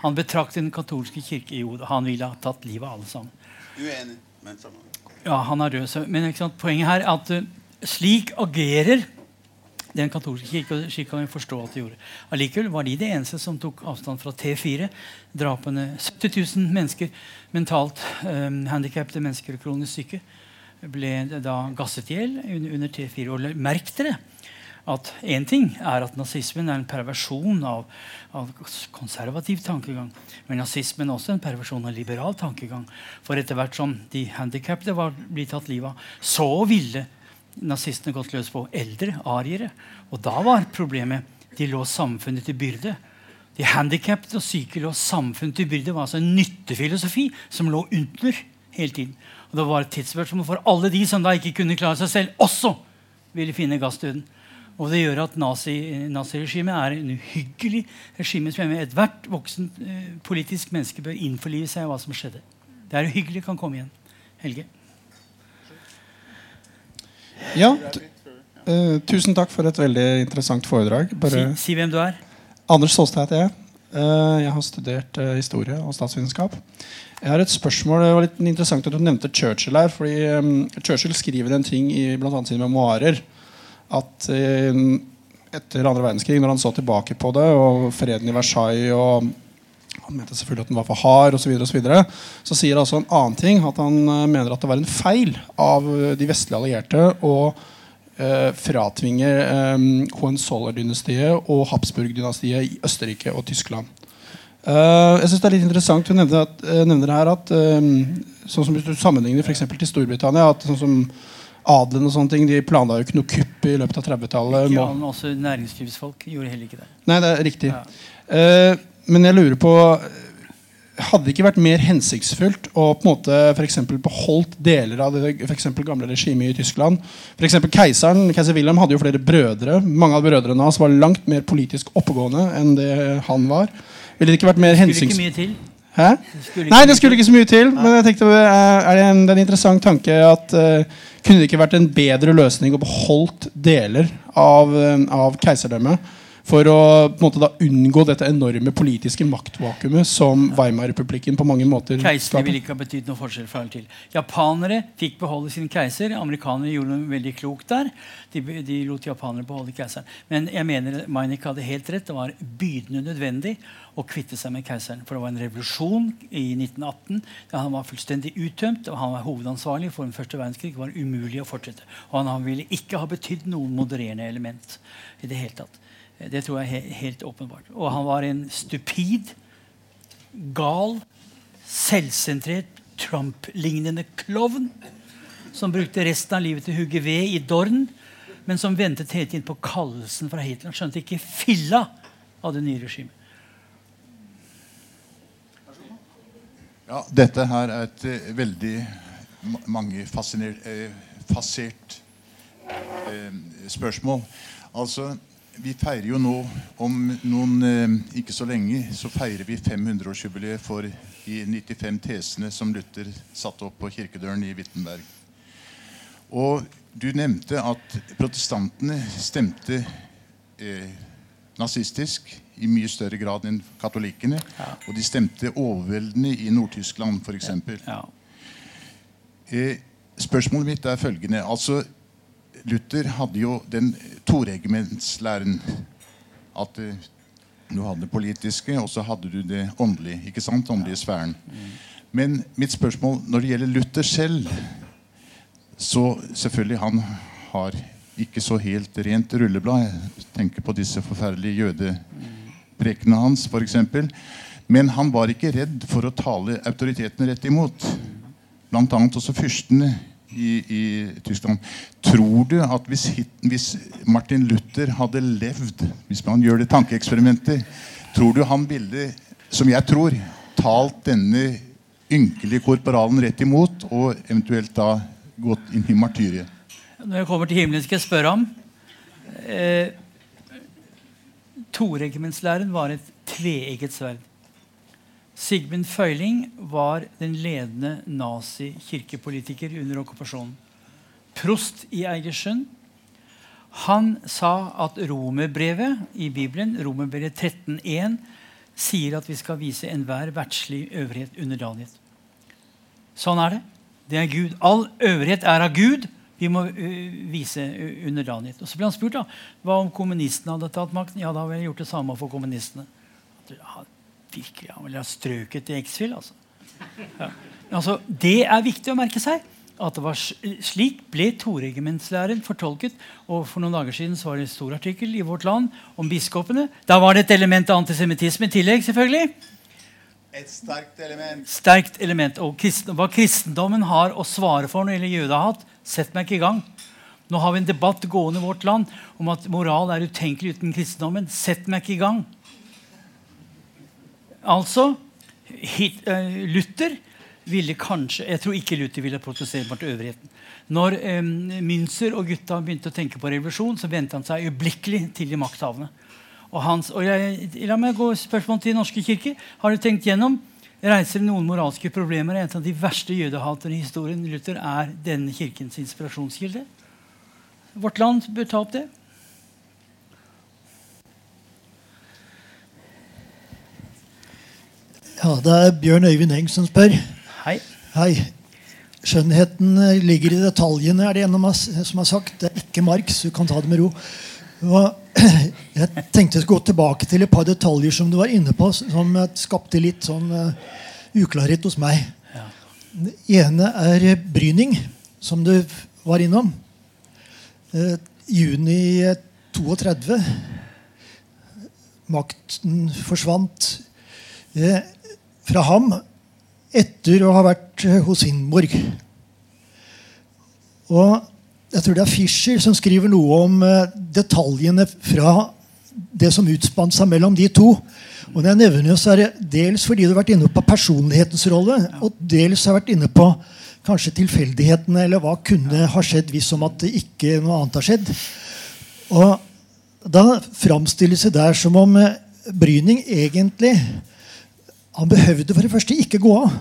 Han betraktet den katolske kirke i Jo, han ville ha tatt livet av alle sammen. Uenig, men sammen. Ja, han er rød. Men poenget her er at uh, slik agerer den katolske kirke. slik kan vi forstå at de gjorde. Allikevel var de det eneste som tok avstand fra T4. Drapene 70 000 mennesker, mentalt um, handikappede mennesker og kronisk syke, ble da gasset i hjel under, under T4. Og merk dere at én ting er at nazismen er en perversjon av, av, konservativ tankegang. Men nazismen er også en perversjon av liberal tankegang. For etter hvert som de handikappede var tatt livet av, så ville nazistene gått løs på eldre ariere. Og da var problemet de lå samfunnet til byrde. De handikappede og syke lå samfunnet til byrde. Det var altså en nyttefilosofi som lå under hele tiden. Og det var et tidsspørsmål for alle de som da ikke kunne klare seg selv, også ville finne gassdøden. Og det gjør at naziregimet nazi er en uhyggelig regime som ethvert voksen eh, politisk menneske bør innforlive seg i hva som skjedde. Det er uhyggelig kan komme igjen. Helge? Ja, uh, tusen takk for et veldig interessant foredrag. Bare... Si, si, hvem du er. Anders Solstad heter jeg. Uh, jeg har studert uh, historie og statsvitenskap. Jeg har et spørsmål, Det var litt interessant at du nevnte Churchill her. fordi um, Churchill skriver en ting i blant annet sine memoarer at etter andre verdenskrig, når han så tilbake på det, og freden i Versailles og han mente selvfølgelig at den var for hard osv. Så, videre, og så, så sier altså en annen ting. At han uh, mener at det var en feil av uh, de vestlige allierte å eh, fratvinge eh, Hohenzoller-dynastiet og Habsburg-dynastiet i Østerrike og Tyskland. jeg synes det er litt interessant Hun nevner, at, nevner her at sånn som hvis du sammenligner for til Storbritannia at sånn som adelen og sånne ting, de planla jo ikke noe kupp i løpet av 30-tallet. Men Også næringslivsfolk gjorde heller ikke det. Nei, det er riktig. Ja. Uh, men jeg lurer på hadde det ikke vært mer hensiktsfullt å på en måte for beholdt deler av det for gamle regimet i Tyskland? For eksempel Keiseren keiser Wilhelm hadde jo flere brødre. Mange av brødrene hans var langt mer politisk oppegående enn det han var. Ville det ikke vært mer hensiktsfullt? Hæ? Det Nei, det skulle ikke så mye til. Men jeg tenkte, er det en, det er en interessant tanke at uh, kunne det ikke vært en bedre løsning å beholdt deler av, uh, av keiserdømmet? For å måte, da, unngå dette enorme politiske maktvakuumet som Weimar-republikken på mange måter Keisere ville ikke ha betydd noe forskjell fra til. Japanere fikk beholde sin keiser. Amerikanere gjorde noe veldig klokt der. De, de lot japanere beholde keiseren. Men jeg mener Meinik hadde helt rett. Det var bydende nødvendig å kvitte seg med keiseren. For det var en revolusjon i 1918 da han var fullstendig uttømt. og Han var hovedansvarlig for den første verdenskrig. Det var umulig å fortsette. Og han ville ikke ha betydd noen modererende element i det hele tatt. Det tror jeg er helt åpenbart. Og han var en stupid, gal, selvsentrert, Trump-lignende klovn som brukte resten av livet til å hugge ved i Dorn, men som ventet hele tiden på kallelsen fra Hitler. Han skjønte ikke filla av det nye regimet. Ja, dette her er et uh, veldig mange fascinert, uh, fasert uh, spørsmål. Altså vi feirer jo nå om noen eh, ikke så lenge så feirer vi 500-årsjubileet for de 95 tesene som Luther satte opp på kirkedøren i Wittenberg. Og du nevnte at protestantene stemte eh, nazistisk i mye større grad enn katolikkene. Ja. Og de stemte overveldende i Nord-Tyskland, f.eks. Ja. Eh, spørsmålet mitt er følgende. altså Luther hadde jo den toregimentslæren. At uh, du hadde det politiske, og så hadde du det åndelige. ikke sant? Åndelige sfæren. Men mitt spørsmål når det gjelder Luther selv Så selvfølgelig han har ikke så helt rent rulleblad. Jeg tenker på disse forferdelige jødeprekene hans, f.eks. Men han var ikke redd for å tale autoritetene rett imot. Blant annet også fyrstene i, i, Tyskland. Tror du at hvis, hvis, Martin Luther hadde levd, hvis man gjør det tankeeksperimentet, tror du han ville, som jeg tror, talt denne ynkelige korporalen rett imot, og eventuelt da gått inn i martyriet? Når jeg kommer til himmelen, skal jeg spørre ham. Eh, Toregimentslæren var et tveegget sverd. Sigmund Føyling var den ledende nazi-kirkepolitiker under okkupasjonen. Prost i Eigersund. Han sa at romerbrevet i Bibelen, romerbrevet 13.1, sier at vi skal vise enhver verdslig øvrighet underdanighet. Sånn er det. Det er Gud. All øvrighet er av Gud. Vi må vise underdanighet. Og Så ble han spurt da, hva om kommunistene hadde tatt makten. Ja, da ville jeg gjort det samme for kommunistene. Virkelig, Han ville ha strøket i Exfil. Altså. Ja. Altså, det er viktig å merke seg at det var slik ble toregimentslæren fortolket. Og For noen dager siden var det en stor artikkel i Vårt Land om biskopene. Da var det et element av antisemittisme i tillegg. selvfølgelig. Et sterkt element. Sterkt element. Og kristen, hva kristendommen har å svare for når det gjelder jødehat, sett meg ikke i gang. Nå har vi en debatt gående i vårt land om at moral er utenkelig uten kristendommen. Sett meg ikke i gang. Altså hit, uh, Luther ville kanskje Jeg tror ikke Luther ville protestere mot øvrigheten. Når eh, Münzer og gutta begynte å tenke på revolusjon, så vendte han seg øyeblikkelig til de makthavende. Og, hans, og jeg, La meg gå spørsmål til norske kirker. Har du tenkt gjennom reiser noen moralske problemer? En av de verste jødehaterne i historien Luther er denne kirkens inspirasjonskilde. Vårt land bør ta opp det. Ja, det er Bjørn Øyvind Eng som spør. Hei. Hei. Skjønnheten eh, ligger i detaljene, er det en oss som har sagt. Det er ikke Marx. Du kan ta det med ro. Og jeg tenkte å gå tilbake til et par detaljer som du var inne på, som skapte litt sånn uklarhet hos meg. Ja. Det ene er Bryning, som du var innom. Eh, juni 32. Makten forsvant uh, fra ham etter å ha vært hos Hindenburg. Og jeg tror det er Fischer som skriver noe om eh, detaljene fra det som utspant seg mellom de to. Og når jeg nevner det, så er det dels fordi du har vært inne på personlighetens rolle, og dels har jeg vært inne på kanskje tilfeldighetene, eller hva kunne ha skjedd hvis om at ikke noe annet har skjedd. Og da framstilles det der som om eh, Bryning egentlig han behøvde for det første ikke gå av.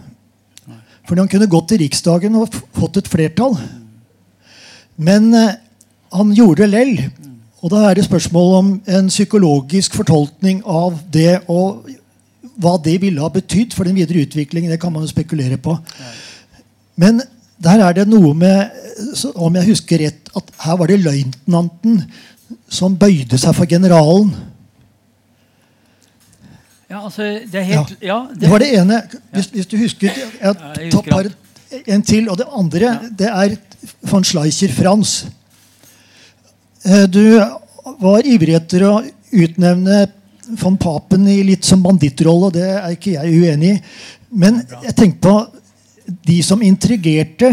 Fordi han kunne gått til Riksdagen og fått et flertall. Men eh, han gjorde det lell. Og da er det spørsmål om en psykologisk fortolkning av det, og hva det ville ha betydd for den videre utviklingen. Det kan man jo spekulere på. Men der er det noe med, om jeg husker rett, at her var det løytnanten som bøyde seg for generalen. Ja, altså, det helt... Ja. Ja, det, det, var det ene. Hvis, hvis du husker Jeg, jeg tar par, en til. Og det andre det er von Schleicher Frans. Eh, du var ivrig etter å utnevne von Papen i litt som bandittrolle, og det er ikke jeg uenig i. Men jeg tenkte på de som intrigerte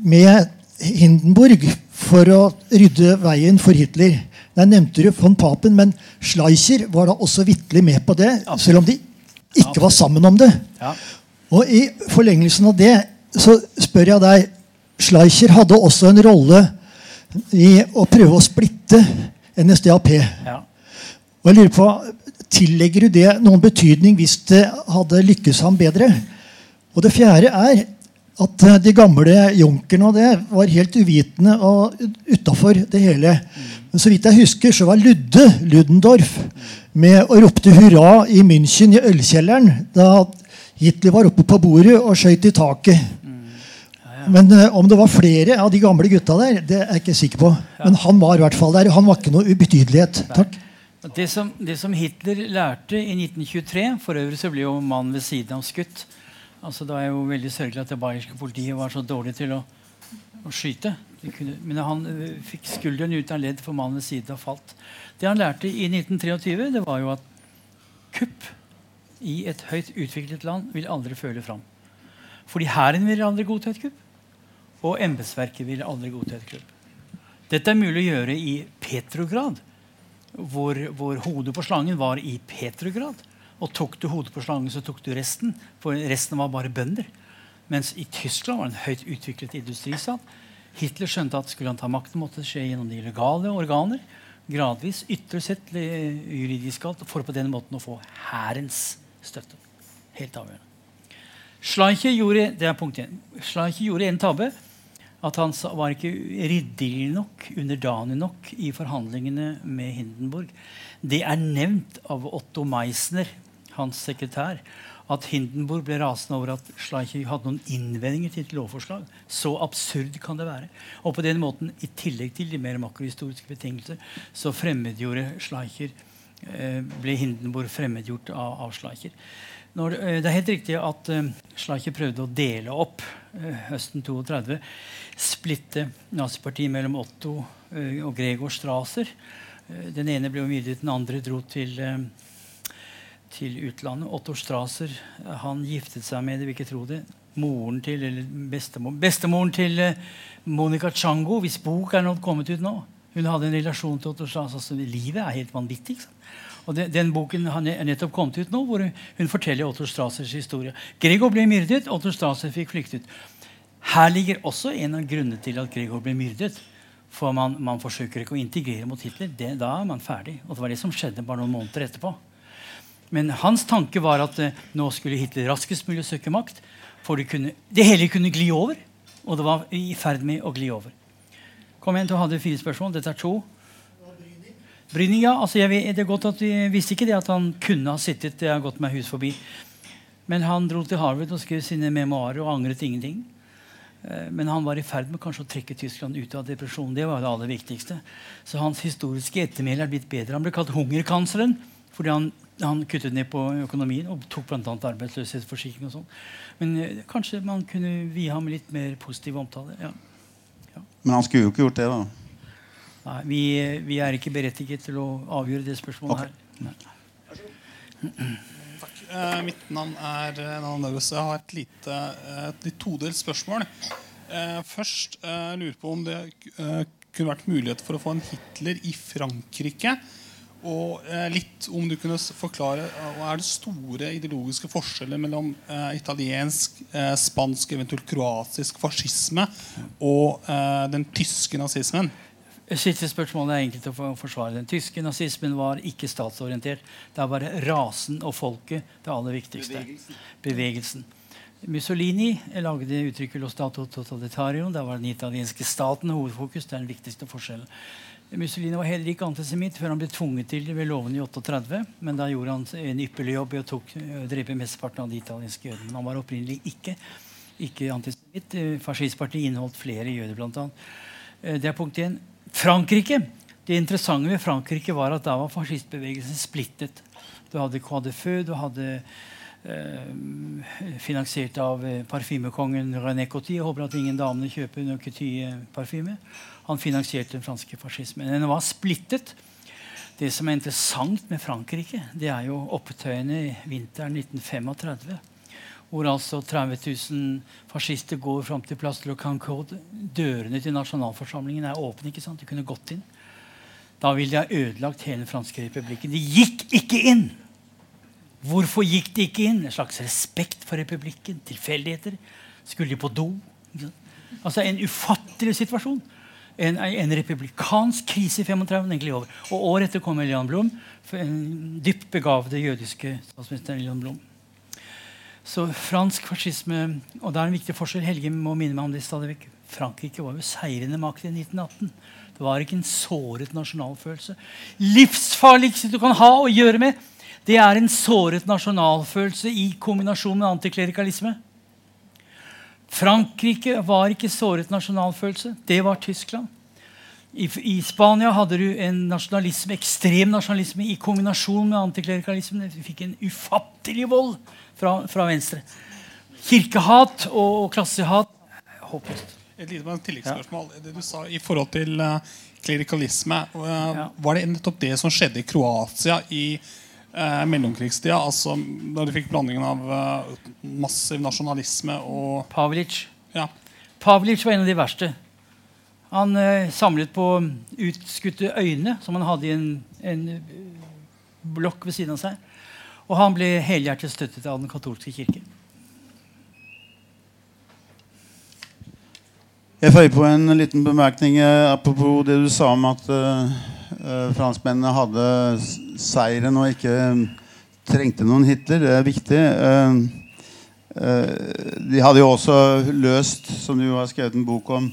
med Hindenburg for å rydde veien for Hitler. Der nevnte du von Papen, men Schleicher var da også vitterlig med på det. Absolutt. Selv om de ikke var sammen om det. Ja. Og i forlengelsen av det så spør jeg deg Schleicher hadde også en rolle i å prøve å splitte NSDAP. Ja. Og jeg lurer på, Tillegger du det noen betydning hvis det hadde lykkes ham bedre? Og det fjerde er at de gamle junkerne og det var helt uvitende og utafor det hele. Men så vidt jeg husker, så var Ludde Ludendorff med og ropte hurra i München, i ølkjelleren, da Hitler var oppe på bordet og skøyt i taket. Men uh, om det var flere av de gamle gutta der, det er jeg ikke sikker på. Men han var i hvert fall der. Han var ikke noe ubetydelighet. Takk. Det som, det som, Hitler lærte i 1923 For øvrig så ble jo mannen ved siden av skutt. Altså, det er jo veldig sørgelig at det bayerske politiet var så dårlig til å, å skyte. Kunne, men han uh, fikk skulderen ut av ledd, for mannen ved siden av falt. Det han lærte i 1923, det var jo at kupp i et høyt utviklet land vil aldri føle fram. Fordi hæren vil aldri godta et kupp. Og embetsverket vil aldri godta et kupp. Dette er mulig å gjøre i Petrograd, hvor, hvor hodet på slangen var i Petrograd. Og tok du hodet på slangen, så tok du resten. For resten var bare bønder. Mens i Tyskland var det en høyt utviklet industristat Hitler skjønte at skulle han ta makten, måtte det skje gjennom de legale organer. Gradvis, ytre sett juridisk alt, for på den måten å få hærens støtte. Helt avgjørende. Schleicher gjorde, det er punkt 1. Schleicher gjorde en tabbe. at han var ikke ridderlig nok, underdanig nok, i forhandlingene med Hindenburg. Det er nevnt av Otto Meisner, hans sekretær, at Hindenburg ble rasende over at Schleicher hadde noen innvendinger til et lovforslag. Så absurd kan det være. Og på den måten, i tillegg til de mer makrohistoriske betingelser, så fremmedgjorde Schleicher eh, ble Hindenburg fremmedgjort av, av Schleicher. Når, eh, det er helt riktig at uh, Schleicher prøvde å dele opp høsten 32. Splitte nazipartiet mellom Otto og Gregor Strasser. den ene ble myrdet, den andre dro til, til utlandet. Otto Strasser han giftet seg med vil ikke tro det, moren til, eller bestemor, bestemoren til Monica Chango, hvis bok er nå kommet ut nå. Hun hadde en relasjon til Otto Strasser. Altså, livet er helt vanvittig. ikke sant? Og det, Den boken har nettopp kommet ut nå, hvor hun forteller Otto Strassers historie. Gregor ble myrdet, Otto Strasser fikk flyktet. Her ligger også en av grunnene til at Gregor ble myrdet. For man, man forsøker ikke å integrere mot Hitler. Det, da er man ferdig. Og det var det som skjedde bare noen måneder etterpå. Men hans tanke var at eh, nå skulle Hitler raskest mulig søke makt. For det, kunne, det hele kunne gli over. Og det var i ferd med å gli over. Kom igjen, du hadde fire spørsmål. Dette er to. Bryning, ja. Altså, jeg, det er godt at Vi visste ikke det at han kunne ha sittet. Det har gått meg hus forbi. Men han dro til Harvard og skrev sine memoarer og angret ingenting. Eh, men han var i ferd med kanskje å trekke Tyskland ut av depresjonen. Det var det aller viktigste. Så hans historiske ettermæle er blitt bedre. Han ble kalt hungerkansleren fordi han, han, kuttet ned på økonomien og tok bl.a. arbeidsløshetsforsikring. og sånn. Men eh, kanskje man kunne vie ham litt mer positiv omtale. Ja. Ja. Men han skulle jo ikke gjort det, da. Nei, vi, vi, er ikke berettiget til å avgjøre det spørsmålet okay. her. Takk. Eh, mitt navn er uh, Nan Dagus. Jeg har et lite uh, et litt todelt spørsmål. Eh, først uh, lurer på om det kunne vært mulighet for å få en Hitler i Frankrike. Og litt om du kunne forklare hva er det store ideologiske forskjeller mellom italiensk, spansk, eventuelt kroatisk fascisme og den tyske nazismen? Siste spørsmålet er enkelt å forsvare. Den tyske nazismen var ikke statsorientert. Det er bare rasen og folket det aller viktigste. Bevegelsen. Bevegelsen. Mussolini lagde uttrykket 'lo stato totalitario'. Der var den italienske staten hovedfokus. Det er den viktigste forskjellen. Mussolini var heller ikke antisemitt før han ble tvunget til det ved loven i 38. Men da gjorde han en ypperlig jobb i å drepe mesteparten av de italienske jødene. Men han var opprinnelig ikke, ikke antisemitt. Fascistpartiet inneholdt flere jøder, bl.a. Det er punkt 1. Frankrike det interessante med Frankrike var at da var fascistbevegelsen splittet. Du hadde Coadefeu, du hadde eh, finansiert av eh, parfymekongen René Coty. Håper at ingen damene kjøper noe Coty-parfyme. Han finansierte den franske fascismen. Den var splittet. Det som er interessant med Frankrike, det er jo opptøyene i vinteren 1935 hvor altså 30 000 fascister går fram til Place de Concorde. Dørene til nasjonalforsamlingen er åpne. ikke sant? De kunne gått inn. Da ville de ha ødelagt hele den franske republikken. De gikk ikke inn! Hvorfor gikk de ikke inn? En slags respekt for republikken. Tilfeldigheter. Skulle de på do? Altså En ufattelig situasjon. En, en republikansk krise i 35 egentlig over. Og året etter kom Elian Blom. Dypt begavede jødiske statsministeren Elian Blom. Så fransk fascisme Og det er en viktig forskjell. Helge må minne meg om det stadig vekk. Frankrike var jo seirende makt i 1918. Det var ikke en såret nasjonalfølelse. Livsfarligste du kan ha å gjøre med, det er en såret nasjonalfølelse i kombinasjon med antiklerikalisme. Frankrike var ikke såret nasjonalfølelse. Det var Tyskland. I, I, Spania hadde du en nasjonalisme, ekstrem nasjonalisme i kombinasjon med antiklerikalisme. Du fikk en ufattelig vold fra, fra venstre. Kirkehat og, klassehat håpløst. Et lite tilleggsspørsmål. Ja. Det du sa i forhold til uh, klerikalisme, uh, ja. var det nettopp det som skjedde i Kroatia i uh, mellomkrigstida? Altså da de fikk blandingen av eh, massiv nasjonalisme og Pavlic. Ja. Pavlic var en av de verste. Han samlet på utskutte øyne som han hadde i en, en blokk ved siden av seg. Og han ble helhjertet støttet av den katolske kirke. Jeg føyer på en liten bemerkning eh, apropos det du sa om at uh, franskmennene hadde seieren og ikke trengte noen Hitler. Det er viktig. Uh, uh, de hadde jo også løst, som du har skrevet en bok om,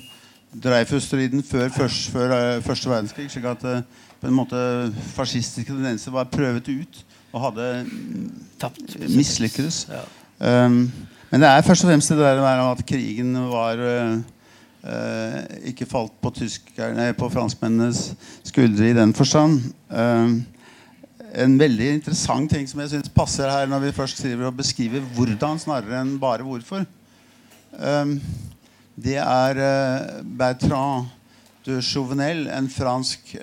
Dreyfus-striden før, først, før første verdenskrig. slik at på en måte fascistiske tendenser var prøvet ut og hadde Tapt. mislyktes. Ja. Um, men det er først og fremst det der at krigen var uh, ikke falt på, på franskmennenes skuldre i den forstand. Um, en veldig interessant ting som jeg synes passer her når vi først skriver og beskriver hvordan snarere enn bare hvorfor. Um, det er Bertrand de Chauvenel, en fransk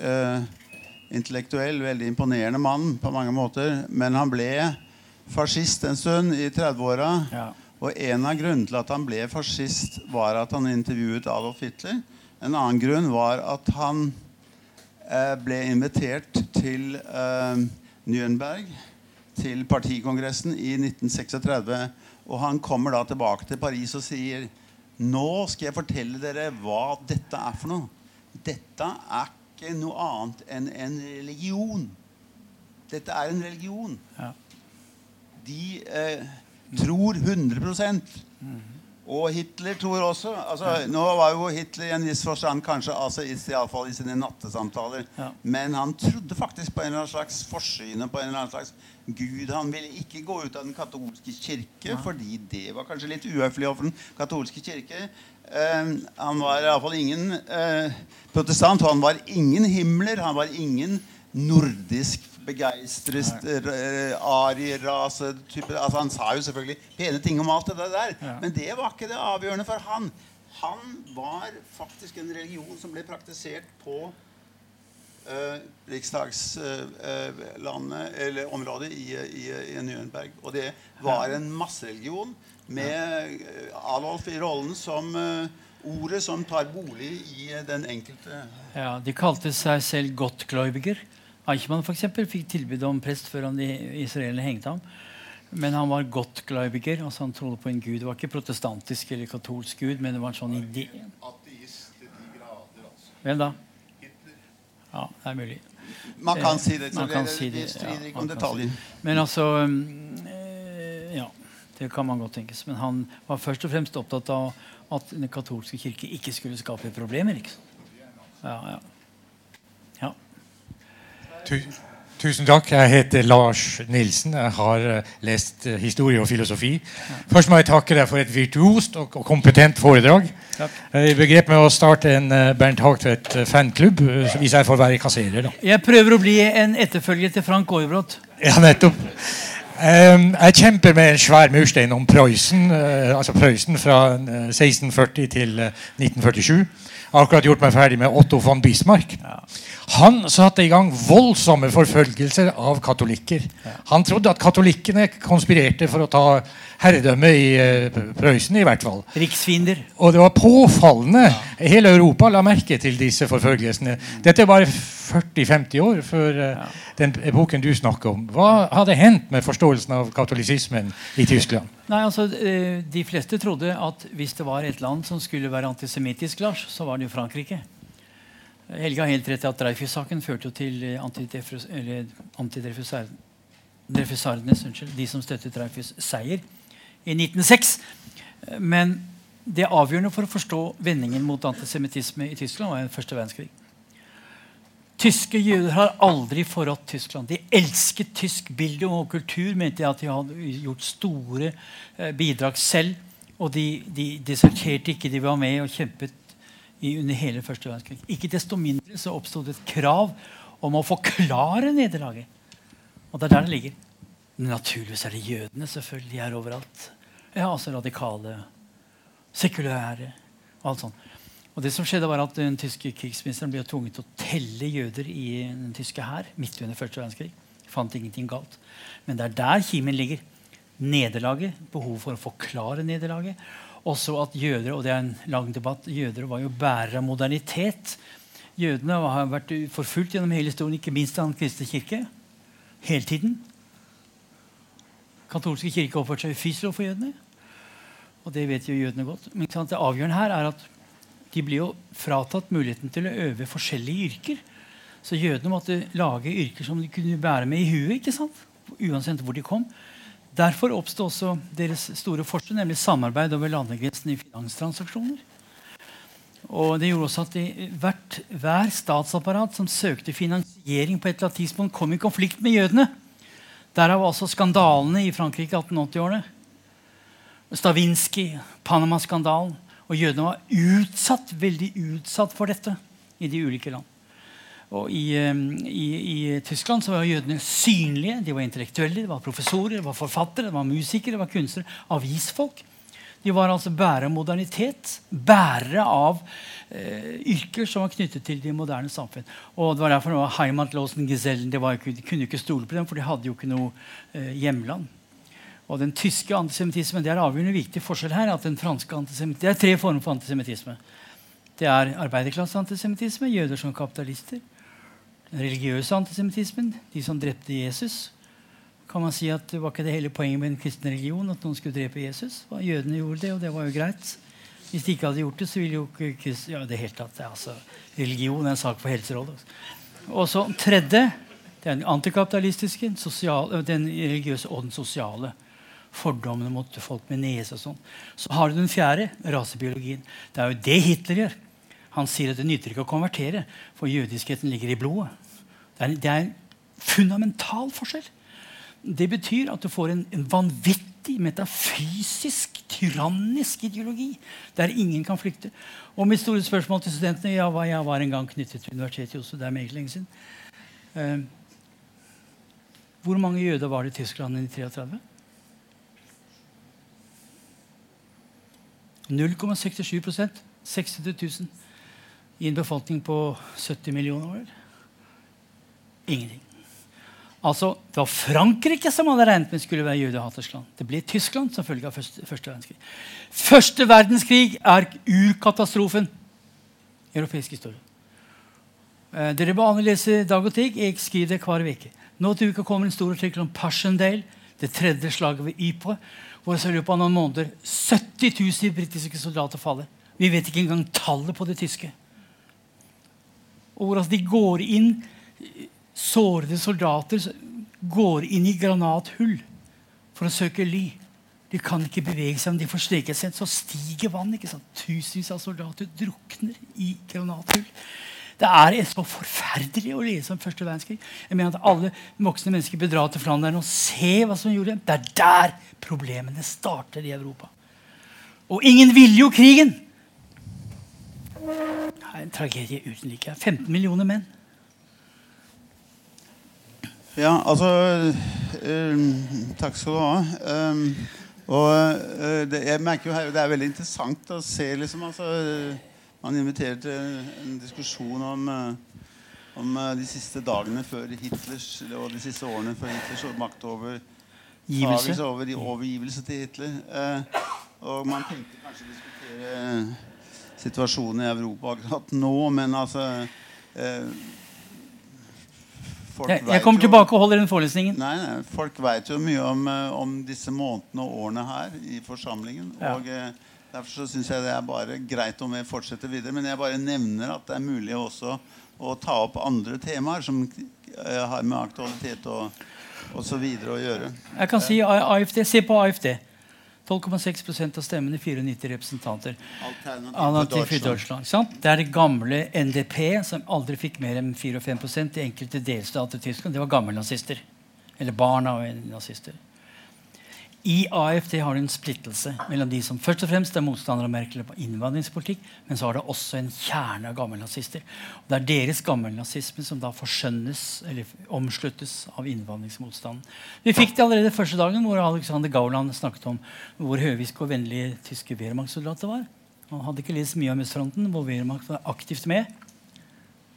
intellektuell, veldig imponerende mann på mange måter. Men han ble fascist en stund i 30-åra. Ja. Og en av grunnene til at han ble fascist, var at han intervjuet Adolf Hitler. En annen grunn var at han eh, ble invitert til eh, Nürnberg, til partikongressen i 1936. Og han kommer da tilbake til Paris og sier Nå skal jeg fortelle dere hva dette er for noe. Dette er ikke noe annet enn en religion. Dette er en religion. Ja. De eh, tror 100% Og Hitler tror også. Altså, nå var jo Hitler i en viss forstand kanskje ateist, iallfall i sine nattesamtaler. Ja. Men han trodde faktisk på en eller annen slags forsyne, på en eller annen slags Gud. Han ville ikke gå ut av den katolske kirke, fordi det var kanskje litt uhøflig overfor den katolske kirke. Uh, han var iallfall ingen uh, protestant. og Han var ingen himler. Han var ingen nordisk begeistret eh, ari-rase-type. Altså, han sa jo selvfølgelig pene ting om alt det der, Ja. men det var ikke det avgjørende for han. Han var faktisk en religion som ble praktisert på uh, riksdagslandet, eller området i, i, i Nürnberg. Og det var en massereligion med eh, Adolf i rollen som eh, ordet som tar bolig i eh, den enkelte Ja, De kalte seg selv Gottgläubiger. Eichmann for eksempel, fikk tilbud om prest før han de israelerne hengte ham. Men han var godt Gottgläubiger, altså han trodde på en gud. Det var ikke protestantisk eller katolsk gud, men det var en sånn idé. Hvem da? Ja, det er mulig. Man kan si det. Man kan si det, strider ikke om detaljer. Men altså mm, eh, Ja, det kan man godt tenkes. Men han var først og fremst opptatt av at den katolske kirke ikke skulle skape problemer. ikke sant? Ja, ja. ja. Tu tusen takk. Jeg heter Lars Nilsen. Jeg har eh, lest eh, historie og filosofi. Først må jeg takke deg for et virtuost og kompetent foredrag. Takk. Jeg er i begrep med å starte en eh, Bernt Hagtvedt-fanklubb, hvis jeg får være kasserer. da. Jeg prøver å bli en etterfølger til Frank Aarebrot. Ja, nettopp. Um, jeg kjemper med en svær murstein om Prøysen, uh, altså Prøysen fra eh, 1640 til eh, 1947. Jeg har akkurat gjort meg ferdig med Otto von Bismarck. Han satte i gang voldsomme forfølgelser av katolikker. Han trodde at katolikkene konspirerte for å ta herredømme i eh, Prøysen, i hvert fall. Riksfiender. Og det var påfallende. Hele Europa la merke til disse forfølgelsene. Dette er bare 40-50 år før eh, den epoken du snakker om. Hva hadde hendt med forståelsen av katolisismen i Tyskland? Nei, altså, eh, De fleste trodde at hvis det var et land som skulle være antisemittisk, Lars, så var det jo Frankrike. Helge har helt rett i at Dreyfus-saken førte jo til antidreyfusardenes, antidreyfus- eller antidreyfusar- dreyfusardenes, unnskyld, de som støttet Dreyfus' seier i 1906. Eh, Men det avgjørende for å forstå vendingen mot antisemittisme i Tyskland var første verdenskrig. Tyske jøder har aldri forrådt Tyskland. De elsket tysk bilde og kultur. Mente jeg at de hadde gjort store eh, bidrag selv. Og de, de deserterte ikke. De var med og kjempet under hele første verdenskrig. Ikke desto mindre så oppsto det et krav om å forklare nederlaget. Og det er der det ligger. Men naturligvis er det jødene. selvfølgelig, De er overalt. Ja, altså radikale, sekulære og alt sånt. Og det som skjedde var at Den tyske krigsministeren ble tvunget til å telle jøder i den tyske hær midt under første verdenskrig. Fant ingenting galt. Men det er der kimen ligger. Nederlaget. Behov for å forklare nederlaget. Også at jøder og det er en lang debatt, jøder var jo bærere av modernitet. Jødene har vært forfulgt gjennom hele historien, ikke minst av den kristne kirke. Hele tiden. Katolske kirke oppførte seg ufyselig overfor jødene. Og det vet jo jødene godt. Men det avgjørende her er at de blir jo fratatt muligheten til å øve forskjellige yrker. Så jødene måtte lage yrker som de kunne bære med i huet. ikke sant? Uansett hvor de kom. Derfor oppstod også deres store forskjell, nemlig samarbeid over landegrensene i finanstransaksjoner. Og det gjorde også at de, hvert, hver statsapparat som søkte finansiering, på et eller annet tidspunkt kom i konflikt med jødene. Derav altså skandalene i Frankrike i 1880-årene. Stavinskij, Panama-skandalen. Og jødene var utsatt, veldig utsatt for dette i de ulike land. Og i, i, i, Tyskland så var jødene synlige. De var intellektuelle, de var professorer, de var forfattere, de var musikere, de var kunstnere. Avisfolk. De var altså bærere av modernitet. Bærere av eh, yrker som var knyttet til de moderne samfunn. Og det var derfor det var Heimatlosen Gesellen. De, var, de kunne ikke stole på dem, for de hadde jo ikke noe eh, hjemland. Og den tyske antisemittismen det er avgjørende viktig forskjell her. at den franske Det er tre former for antisemittisme. Det er arbeiderklasseantisemittisme, jøder som kapitalister. Religiøse antisemittismen, de som drepte Jesus kan man si at det var ikke det hele poenget med en kristen religion at noen skulle drepe Jesus. Jødene gjorde det, og det var jo greit. Hvis de ikke hadde gjort det, så ville jo ikke ja, det hele tatt, altså, Religion er en sak for Helserådet. Og så tredje den antikapitalistiske, sosiale, den religiøse og den sosiale. Fordommene mot folk med nese og sånn. Så har du den fjerde, rasebiologien. Det er jo det Hitler gjør. Han sier at det nytter ikke å konvertere, for jødiskheten ligger i blodet. Det er, det er en fundamental forskjell. Det betyr at du får en, en vanvittig metafysisk, tyrannisk ideologi der ingen kan flykte. Og mitt store spørsmål til studentene ja, Jeg var en gang knyttet til Universitetet i Oslo. Det er meget lenge siden. Uh, hvor mange jøder var det i Tyskland i 1933? 0,67 60 000 i en befolkning på 70 millioner år. Ingenting. Altså, Det var Frankrike som hadde regnet med skulle være jødehatersland. Det ble Tyskland som følge av første, første, verdenskrig. Første verdenskrig er urkatastrofen i europeisk historie. Eh, dere bør lese Dag og Tig. Jeg skriver det hver uke. Nå til uka kommer en stor artikkel om Passchendaele, det tredje slaget ved Ypres, hvor i løpet av noen måneder 70 000 britiske soldater faller. Vi vet ikke engang tallet på det tyske. Og hvor de går inn sårede soldater går inn i granathull for å søke ly. De kan ikke bevege seg, men de får streket seg. Så stiger vann. ikke? Tusenvis av soldater drukner i granathull. Det er så forferdelig å lese om første verdenskrig. Jeg mener at Alle voksne mennesker bør dra til Flandern og se hva som gjorde Det er der problemene starter i Europa. Og ingen ville jo krigen! En tragedie uten like. 15 millioner menn. Ja, altså øh, Takk skal du ha. Um, og øh, det, jeg merker jo her, det er veldig interessant å se liksom, altså, Man inviterer til en diskusjon om, om de siste dagene før Hitlers og de siste årene før Hitlers makt over overgivelse til Hitler. Uh, og man tenkte kanskje å diskutere situasjonen i Europa akkurat nå, men altså uh, jeg, jeg kommer tilbake og holder den forelesningen. Nei, nei, Folk vet jo mye om, eh, om, disse månedene og årene her i forsamlingen. Ja. og eh, Derfor så syns jeg det er bare greit om vi fortsetter videre. Men jeg bare nevner at det er mulig også å ta opp andre temaer som eh, har med aktualitet og, og så videre å gjøre. Jeg kan si AFD. Se på AFD. 12,6 av stemmene, 94 representanter. Alternativ for Deutschland. Sant? Det er det gamle NDP, som aldri fikk mer enn 4-5% i enkelte delstater i Tyskland. Det var gamle nazister. Eller barn av nazister. I AFD har du en splittelse mellom de som først og fremst er motstandere av Merkel på innvandringspolitikk, men så har det også en kjerne av gammelnazister. Det er deres gammelnazisme som da forskjønnes eller omsluttes av innvandringsmotstanden. Vi fikk det allerede første dagen hvor Alexander Gauland snakket om hvor høviske og vennlige tyske Wehrmacht-soldater var. Han hadde ikke lest mye om østfronten, hvor Wehrmacht var aktivt med.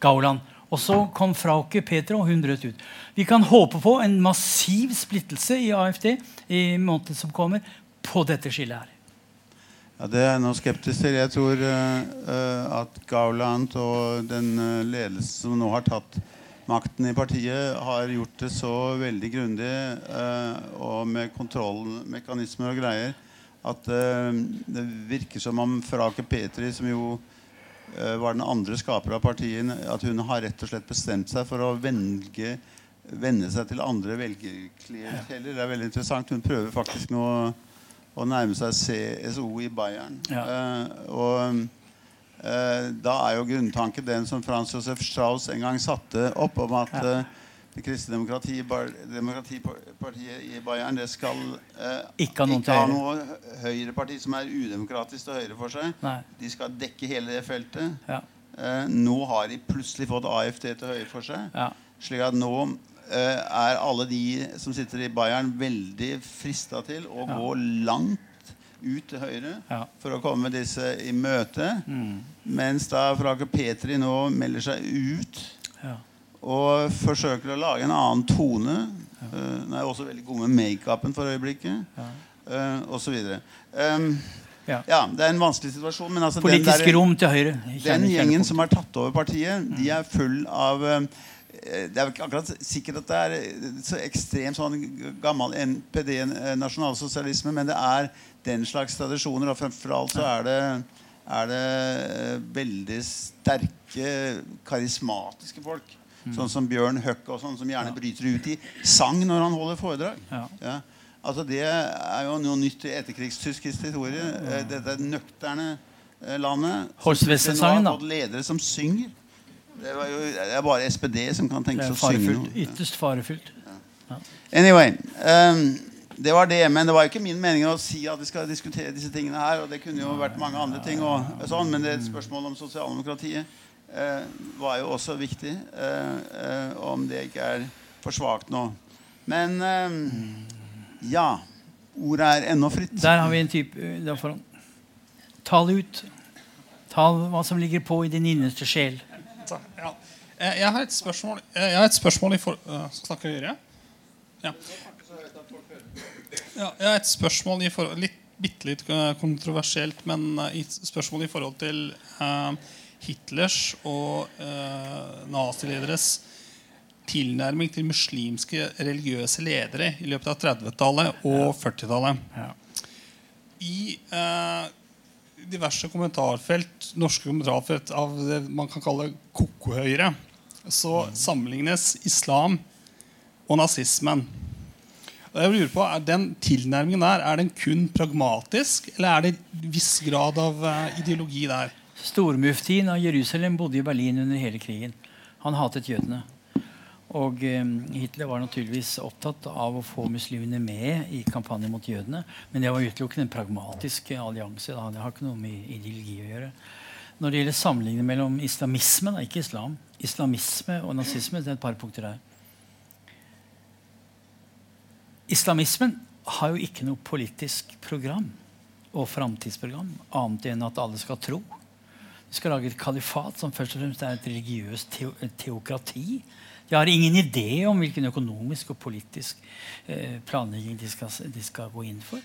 Gauland. Og så kom Frauke Petra, og hun brøt ut. Vi kan håpe på en massiv splittelse i AFD i måneden som kommer, på dette skillet her. Ja, Det er jeg nå skeptisk til. Jeg tror uh, at Gauland og den uh, ledelsen som nå har tatt makten i partiet, har gjort det så veldig grundig uh, og med kontrollmekanismer og greier at det virker som om Frake Petri, som jo Eh, var den andre skaper av partiet, at hun har rett og slett bestemt seg for å velge, vende seg til andre velgerklienteller. Det er veldig interessant. Hun prøver faktisk nå å nærme seg CSO i Bayern. Ja. Uh, og Eh, da er jo grunntanken den som Frans Josef Strauss en gang satte opp, om at. Det kristne demokratipartiet i Bayern det skal eh, Ikke ha til ha noe høyreparti som er udemokratisk til høyre for seg. Nei. De skal dekke hele det feltet. Ja. Eh, nå har de plutselig fått AFD til høyre for seg. Ja. Slik at nå eh, er alle de som sitter i Bayern, veldig frista til å Ja. gå langt ut til høyre Ja. for å komme disse i møte. Mm. Mens da Frake Petri nå melder seg ut. Og forsøker å lage en annen tone. Uh, hun er også veldig god med makeupen for øyeblikket. Uh, og så videre. Um, Ja. ja, det er en vanskelig situasjon. Men altså, Politisk den der- rom til høyre. den gjengen som har tatt over partiet, de er full av eh, Det er ikke akkurat sikkert at det er eh, så ekstremt sånn gammel NPD, eh, nasjonalsosialisme, men det er den slags tradisjoner. Og fremfor alt så er det, er det eh, veldig sterke, karismatiske folk. Sånn som Bjørn Høck, og sånn, som gjerne bryter ut i sang når han holder foredrag. Ja. Ja. Altså Det er jo noe nytt i etterkrigstysk historie. Eh, Dette nøkterne eh, landet. Nå da. ledere som synger. Det, var jo, det er bare SPD som kan tenke er seg å synge noe. Ytterst farefullt. Anyway, um, det var det. Men det var ikke min mening å si at vi skal diskutere disse tingene her. Og det kunne jo vært mange andre ting og, sånn, Men det spørsmål om sosialdemokratiet var jo også viktig. eh, eh, om det ikke er for svakt nå. Men ja. Ordet er ennå fritt. Der har vi en type eh, der foran. Tal ut. Tal hva som ligger på i din innerste sjel. Ja. Eh, Jeg har et spørsmål, eh, jeg har et spørsmål i for... Skal snakke høyere? Ja. ja. Jeg har et spørsmål i forhold litt, Bitte litt kontroversielt, men et spørsmål i forhold til øh, Hitlers og eh, nazilederes tilnærming til muslimske religiøse ledere i løpet av 30-tallet og 40-tallet. Ja. I eh, diverse kommentarfelt, norske kommentarfelt av det man kan kalle koko-høyre, så sammenlignes islam og nazismen. Og jeg lurer på, er Den tilnærmingen der er den kun pragmatisk, eller er det en viss grad av eh, ideologi der? Stormuftien av Jerusalem bodde i Berlin under hele krigen. Han hatet jødene. Og eh, Hitler var naturligvis opptatt av å få muslimene med i kampanjen mot jødene. Men det var utelukkende en pragmatisk allianse. Det har ikke noe med ideologi å gjøre. Når det gjelder sammenligning mellom islamisme, da, ikke islam, islamisme og nazisme, det er et par punkter der. Islamismen har jo ikke noe politisk program og framtidsprogram annet enn at alle skal tro. De skal lage et kalifat som først og fremst er et religiøst te teokrati. De har ingen idé om hvilken økonomisk og politisk eh, planlegging de skal, de skal gå inn for.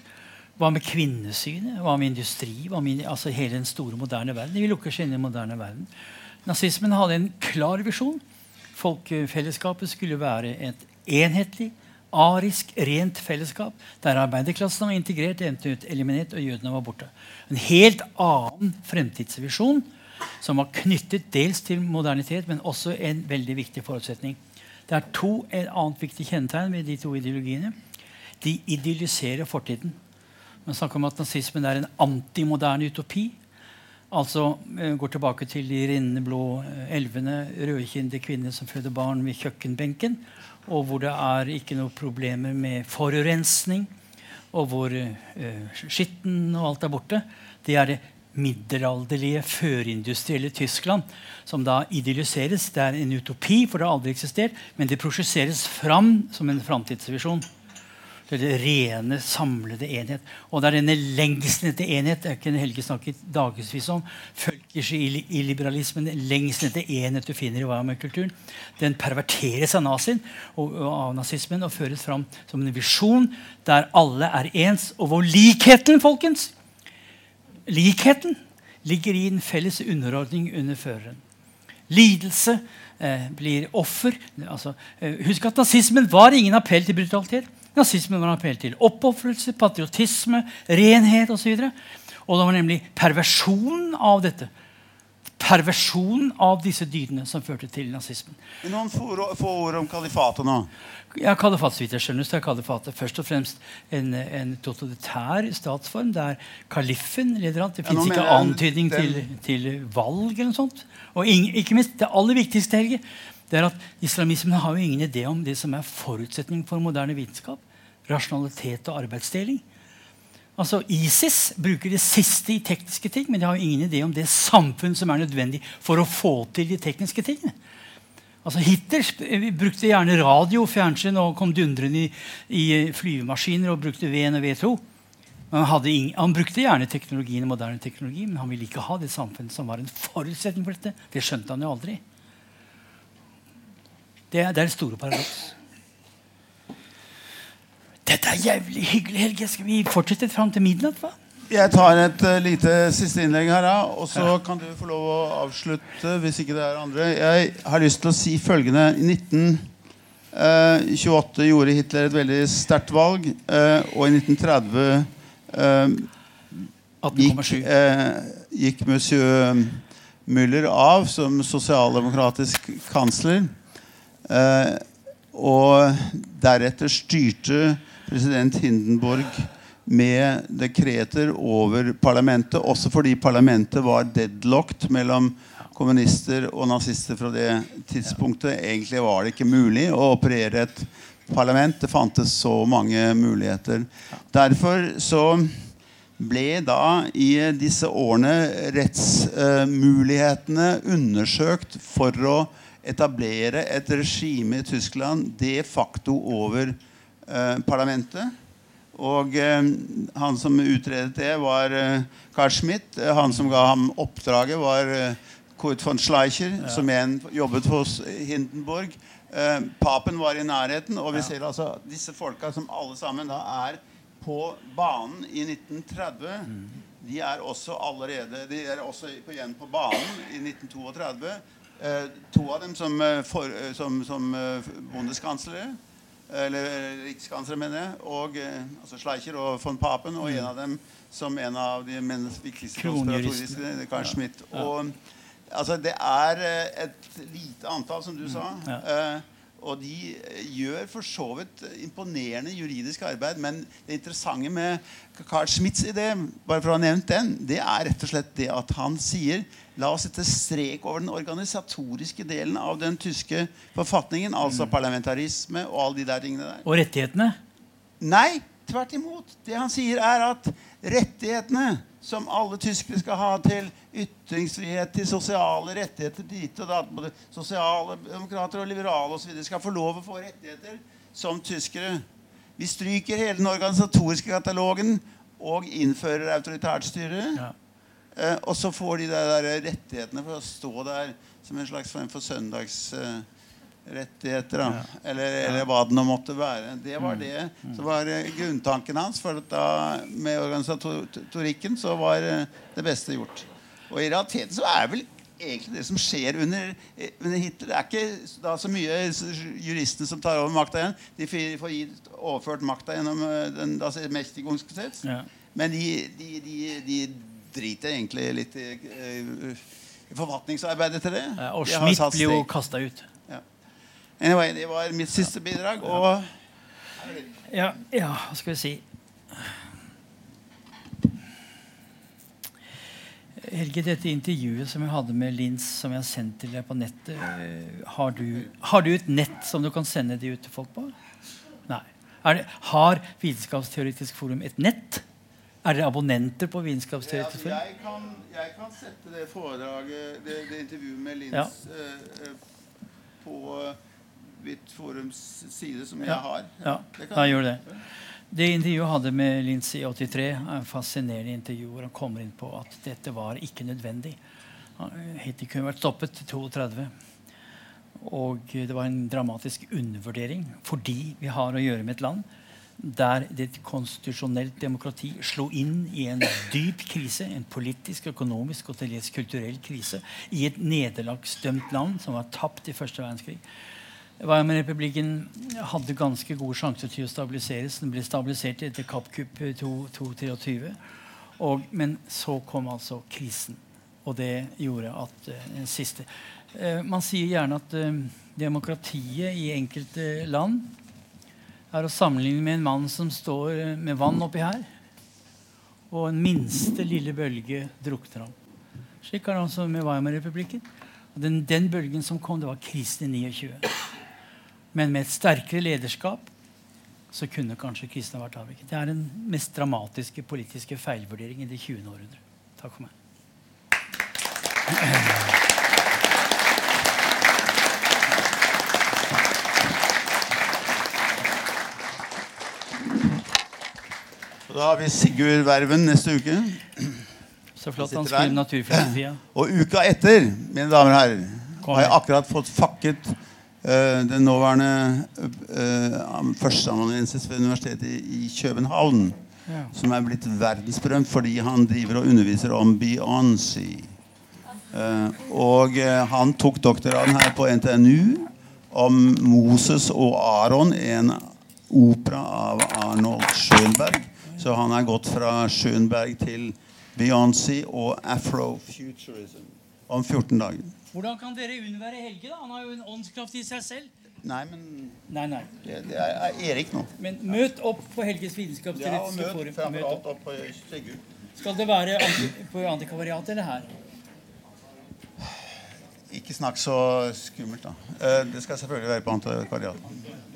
Hva med kvinnesynet? Hva med industri? Hva med altså hele den store, moderne verden? De vil lukke seg inn i den moderne verden. Nazismen hadde en klar visjon. Folkefellesskapet skulle være et enhetlig, arisk, rent fellesskap der arbeiderklassen var integrert, eventuelt eliminert, og jødene var borte. En helt annen fremtidsvisjon som var knyttet dels til modernitet, men også en veldig viktig forutsetning. Det er to et annet viktig kjennetegn ved de to ideologiene. De idylliserer fortiden. Man snakker om at nazismen er en antimoderne utopi. Altså eh, går tilbake til de rinnende blå eh, elvene, rødkinnede kvinner som føder barn ved kjøkkenbenken, og hvor det er ikke noe problemer med forurensning, og hvor uh, skitten og alt er borte. Det er det middelalderlige, førindustrielle Tyskland som da idylliseres. Det er en utopi, for det har aldri eksistert, men det prosjesseres fram som en framtidsvisjon. Det er det rene, samlede enhet. Og det er denne lengselen etter enhet det kunne Helge snakket dagevis om. Følges i, liberalismen. Lengselen etter enhet du finner i Weimar-kulturen. Den perverteres av nazien og av nazismen og føres fram som en visjon der alle er ens. Og hvor likheten, folkens, likheten ligger i en felles underordning under føreren. Lidelse eh, blir offer. Altså, eh, husk at nazismen var ingen appell til brutalitet. Nazismen var en appell til oppofrelse, patriotisme, renhet osv. Og, så og det var nemlig perversjonen av dette. Perversjon av disse dydene som førte til nazismen. Noen få ord om kalifatet nå. Ja, kalifat, så vidt jeg skjønner, så er kalifatet først og fremst en, en totalitær statsform der kaliffen leder an. Det fins ja, ikke antydning den... til, til, valg eller noe sånt. Og ikke minst, det aller viktigste, Helge, det er at islamismen har jo ingen idé om det som er forutsetning for moderne vitenskap. Rasjonalitet og arbeidsdeling. Altså ISIS bruker det siste i tekniske ting, men de har ingen idé om det samfunn som er nødvendig for å få til de tekniske tingene. Altså Hitler brukte gjerne radio fjernsyn og kom dundrende i, i flyvemaskiner og brukte V1 og V2. Han, ingen, han, brukte gjerne teknologien, moderne teknologi, men han ville ikke ha det samfunnet som var en forutsetning for dette. Det skjønte han jo aldri. Det, det er det store paradoks. Dette er jævlig hyggelig, Helge. Skal vi fortsette fram til midnatt? hva? Jeg tar et uh, lite siste innlegg her, da, og så ja. kan du få lov å avslutte. hvis ikke det er andre. Jeg har lyst til å si følgende. I 1928 uh, gjorde Hitler et veldig sterkt valg, uh, og i 1930 gikk, gikk monsieur Müller av som sosialdemokratisk kansler. og deretter styrte president Hindenburg med dekreter over parlamentet, også fordi parlamentet var deadlocked mellom kommunister og nazister fra det tidspunktet. Egentlig var det ikke mulig å operere et parlament. Det fantes så mange muligheter. Derfor så ble da i disse årene rettsmulighetene undersøkt for å etablere et regime i Tyskland de facto over parlamentet. Og eh, han som utredet det, var eh, Carl Schmidt. Eh, han som ga ham oppdraget, var eh, Kurt von Schleicher, ja. som igjen jobbet hos Hindenburg. Eh, papen var i nærheten, og vi ser altså disse folka som alle sammen da er på banen i 1930. Mm. De er også allerede De er også igjen på banen i 1932. Eh, to av dem som, for, som, som bondeskanslere eller rikskansler, mener jeg, og eh, altså Schleicher og von Papen, og en mm. av dem som en av de viktigste konspiratoriske, Carl Schmidt. Og, altså, det er eh, et lite antall, som du mm. sa. Uh, og de gjør for så vidt imponerende juridisk arbeid. Men det interessante med Carl Schmidts idé bare for å ha nevnt den, det er rett og slett det at han sier La oss sette strek over den organisatoriske delen av den tyske forfatningen. Altså parlamentarisme og alle de der tingene der. Og rettighetene? Nei, tvert imot. Det han sier, er at rettighetene som alle tyskere skal ha til ytringsfrihet, til sosiale rettigheter dit og datt, både sosiale demokrater og liberale osv. skal få lov å få rettigheter som tyskere. Vi stryker hele den organisatoriske katalogen og innfører autoritært styre. Ja. Eh, og så får de der, der, rettighetene for å stå der som en slags form for søndagsrettigheter. Eh, ja. eller, eller, hva det nå måtte være. Det var mm. det som var eh, grunntanken hans. For da, med organisatorikken så var eh, det beste gjort. Og i realiteten så er det vel egentlig det som skjer under, eh, under Hitler. Det er ikke da så mye juristene som tar over makta igjen. De får gitt overført makta gjennom den mektige Mächtigungsgesetz. Ja. Men de, de, de, de driter egentlig litt i, i forfatningsarbeidet til det. Og Schmidt blir jo kasta ut. Ja. Anyway, det var mitt siste bidrag. Og ja, ja, hva skal vi si Helge, dette intervjuet som jeg hadde med Lins, som jeg har sendt til deg på nettet eh, Har du, har du et nett som du kan sende de ut til folk på? Nei. Det, har Vitenskapsteoretisk Forum et nett? Er dere abonnenter på Vitenskapsteoretisk Forum? Jeg, kan, jeg kan sette det foredraget, det, det intervjuet med Linds ja. uh, uh, på mitt forums side, som jeg ja. har. Ja, det da gjør det. Det intervjuet jeg hadde med Linds i 83, er en fascinerende intervju hvor han kommer inn på at dette var ikke nødvendig. Hittil kunne vært stoppet til 32. Og det var en dramatisk undervurdering fordi vi har å gjøre med et land der det konstitusjonelt demokrati slo inn i en dyp krise, en politisk, økonomisk og til dels kulturell krise, i et nederlagsdømt land som var tapt i første verdenskrig. Weimar-republikken hadde ganske gode sjanser til å stabiliseres. Den ble stabilisert etter Kappkupp 223. Men så kom altså krisen. Og det gjorde at uh, siste uh, Man sier gjerne at uh, demokratiet i enkelte land er å sammenligne med en mann som står med vann oppi her, og en minste lille bølge drukner ham. Slik er det også med Weimar-republikken. Den, den, bølgen som kom, det var krisen i 29. Men med et sterkere lederskap så kunne kanskje kristne vært avviklet. Det er den mest dramatiske politiske feilvurdering i det 20. århundre. Takk for meg. Da har vi Sigurd Verven neste uke. Så flott han skriver naturfilosofia. Og uka etter, mine damer og herrer, har jeg akkurat fått fakket uh, den nåværende uh, førsteamanuensis ved Universitetet i, i København. Ja. Som er blitt verdensberømt fordi han driver og underviser om Beyoncé. Uh, og uh, han tok doktorgraden her på NTNU om Moses og Aron, en opera av Arnold Schönberg. Så han er gått fra Schönberg til Beyoncé og afrofuturism om 14 dager. Hvordan kan dere unnvære Helge? da? Han har jo en åndskraft i seg selv. Nei, men nei, nei. Det, det er Erik nå. Men møt opp på Helges vitenskapsteoretiske ja, forum. Møt opp på Sigurd. Skal det være anti på antikvariatet eller her? Ikke snakk så skummelt, da. Eh, det skal selvfølgelig være på antikvariatet.